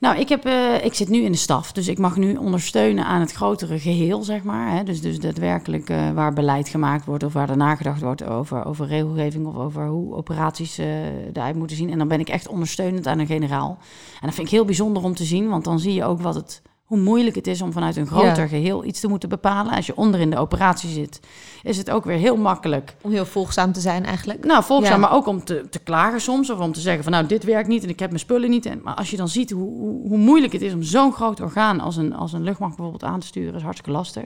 Nou, ik, heb, eh, ik zit nu in de staf, dus ik mag nu ondersteunen aan het grotere geheel, zeg maar. Hè? Dus, dus daadwerkelijk eh, waar beleid gemaakt wordt of waar er nagedacht wordt over, over regelgeving of over hoe operaties eh eruit moeten zien. En dan ben ik echt ondersteunend aan een generaal. En dat vind ik heel bijzonder om te zien, want dan zie je ook wat het, hoe moeilijk het is om vanuit een groter Ja. geheel iets te moeten bepalen. Als je onder in de operatie zit, is het ook weer heel makkelijk. Om heel volgzaam te zijn eigenlijk. Nou, volgzaam, Ja. maar ook om te, te klagen soms. Of om te zeggen van nou, dit werkt niet en ik heb mijn spullen niet. En, maar als je dan ziet hoe, hoe, hoe moeilijk het is om zo'n groot orgaan als een, als een luchtmacht bijvoorbeeld aan te sturen, is hartstikke lastig.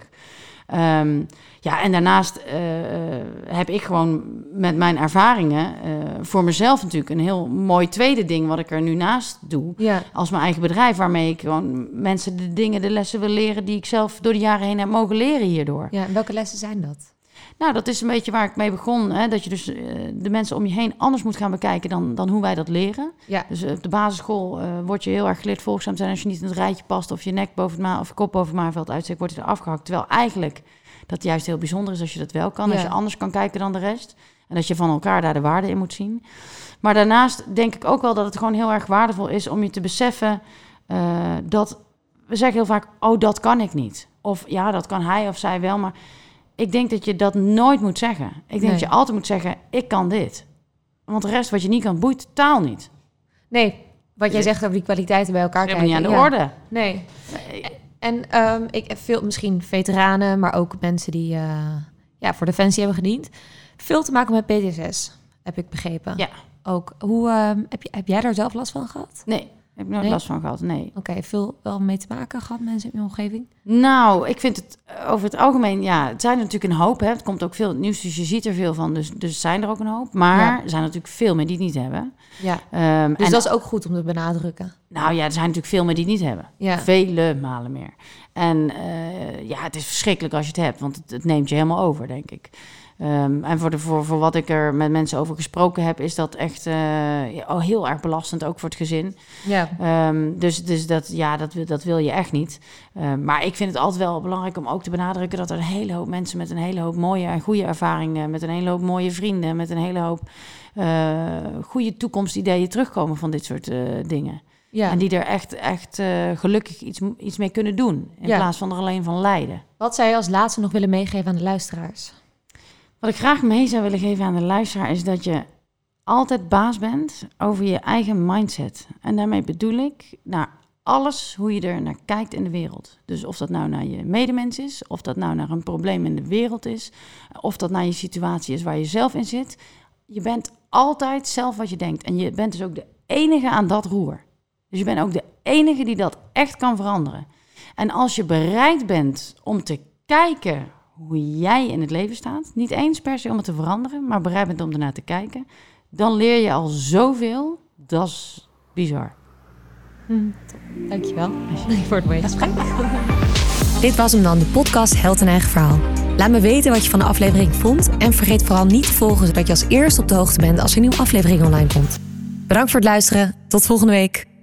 Ehm, ja, en daarnaast eh, eh, heb ik gewoon met mijn ervaringen eh, voor mezelf natuurlijk een heel mooi tweede ding wat ik er nu naast doe. Ja. Als mijn eigen bedrijf, waarmee ik gewoon mensen de dingen, de lessen wil leren die ik zelf door de jaren heen heb mogen leren hierdoor. ja. En welke lessen zijn dat? Nou, dat is een beetje waar ik mee begon. Hè? Dat je dus eh, de mensen om je heen anders moet gaan bekijken dan, dan hoe wij dat leren. Ja. Dus eh, op de basisschool eh word je heel erg geleerd volgzaam zijn. Als je niet in het rijtje past of je nek boven het ma of je kop boven het maanveld uitsteekt, wordt je er afgehakt. Terwijl eigenlijk dat juist heel bijzonder is als je dat wel kan. Als je anders kan kijken dan de rest. En dat je van elkaar daar de waarde in moet zien. Maar daarnaast denk ik ook wel dat het gewoon heel erg waardevol is om je te beseffen dat we zeggen heel vaak: Oh, dat kan ik niet. Of ja, dat kan hij of zij wel. Maar ik denk dat je dat nooit moet zeggen. Ik denk Nee. dat je altijd moet zeggen: Ik kan dit. Want de rest wat je niet kan, boeit totaal niet. Nee, wat jij zegt over die kwaliteiten bij elkaar kijken. niet aan de ja. orde. Nee. En ehm, ik heb veel, misschien veteranen, maar ook mensen die eh, ja, voor Defensie hebben gediend. Veel te maken met PTSS, heb ik begrepen. Ja. Ook. Hoe, ehm, heb, je, heb jij daar zelf last van gehad? Nee, heb ik nooit Nee? last van gehad. Nee. Oké, veel wel mee te maken gehad, mensen in je omgeving? Nou, ik vind het eh, over het algemeen, ja, het zijn er natuurlijk een hoop. Hè. Het komt ook veel het nieuws, dus je ziet er veel van. Dus, dus zijn er ook een hoop. Maar Ja. er zijn natuurlijk veel meer die het niet hebben. Ja. Ehm, Dus en, dat is ook goed om te benadrukken. Nou ja, er zijn natuurlijk veel meer die het niet hebben. Ja. Vele malen meer. En eh, ja, het is verschrikkelijk als je het hebt, want het, het neemt je helemaal over, denk ik. Ehm, en voor, de, voor, voor wat ik er met mensen over gesproken heb, is dat echt oh, heel erg belastend, ook voor het gezin. Ja. Ehm, dus dus dat, ja, dat, wil- dat wil je echt niet. Ehm, maar ik vind het altijd wel belangrijk om ook te benadrukken dat er een hele hoop mensen met een hele hoop mooie en goede ervaringen, met een hele hoop mooie vrienden, met een hele hoop eh, goede toekomstideeën terugkomen van dit soort eh, dingen. ja. En die er echt, echt gelukkig iets, iets mee kunnen doen. In Ja. plaats van er alleen van lijden. Wat zou je als laatste nog willen meegeven aan de luisteraars? Wat ik graag mee zou willen geven aan de luisteraar is dat je altijd baas bent over je eigen mindset. En daarmee bedoel ik naar alles hoe je er naar kijkt in de wereld. Dus of dat nou naar je medemens is, of dat nou naar een probleem in de wereld is, of dat naar je situatie is waar je zelf in zit. Je bent altijd zelf wat je denkt. En je bent dus ook de enige aan dat roer. Dus je bent ook de enige die dat echt kan veranderen. En als je bereid bent om te kijken hoe jij in het leven staat, niet eens per se om het te veranderen, maar bereid bent om ernaar te kijken, dan leer je al zoveel. Dat is bizar. Dankjewel voor het mooie gesprek. Dit was hem dan, de podcast Held en Eigen Verhaal. Laat me weten wat je van de aflevering vond. En vergeet vooral niet te volgen, zodat je als eerste op de hoogte bent als er een nieuwe aflevering online komt. Bedankt voor het luisteren. Tot volgende week.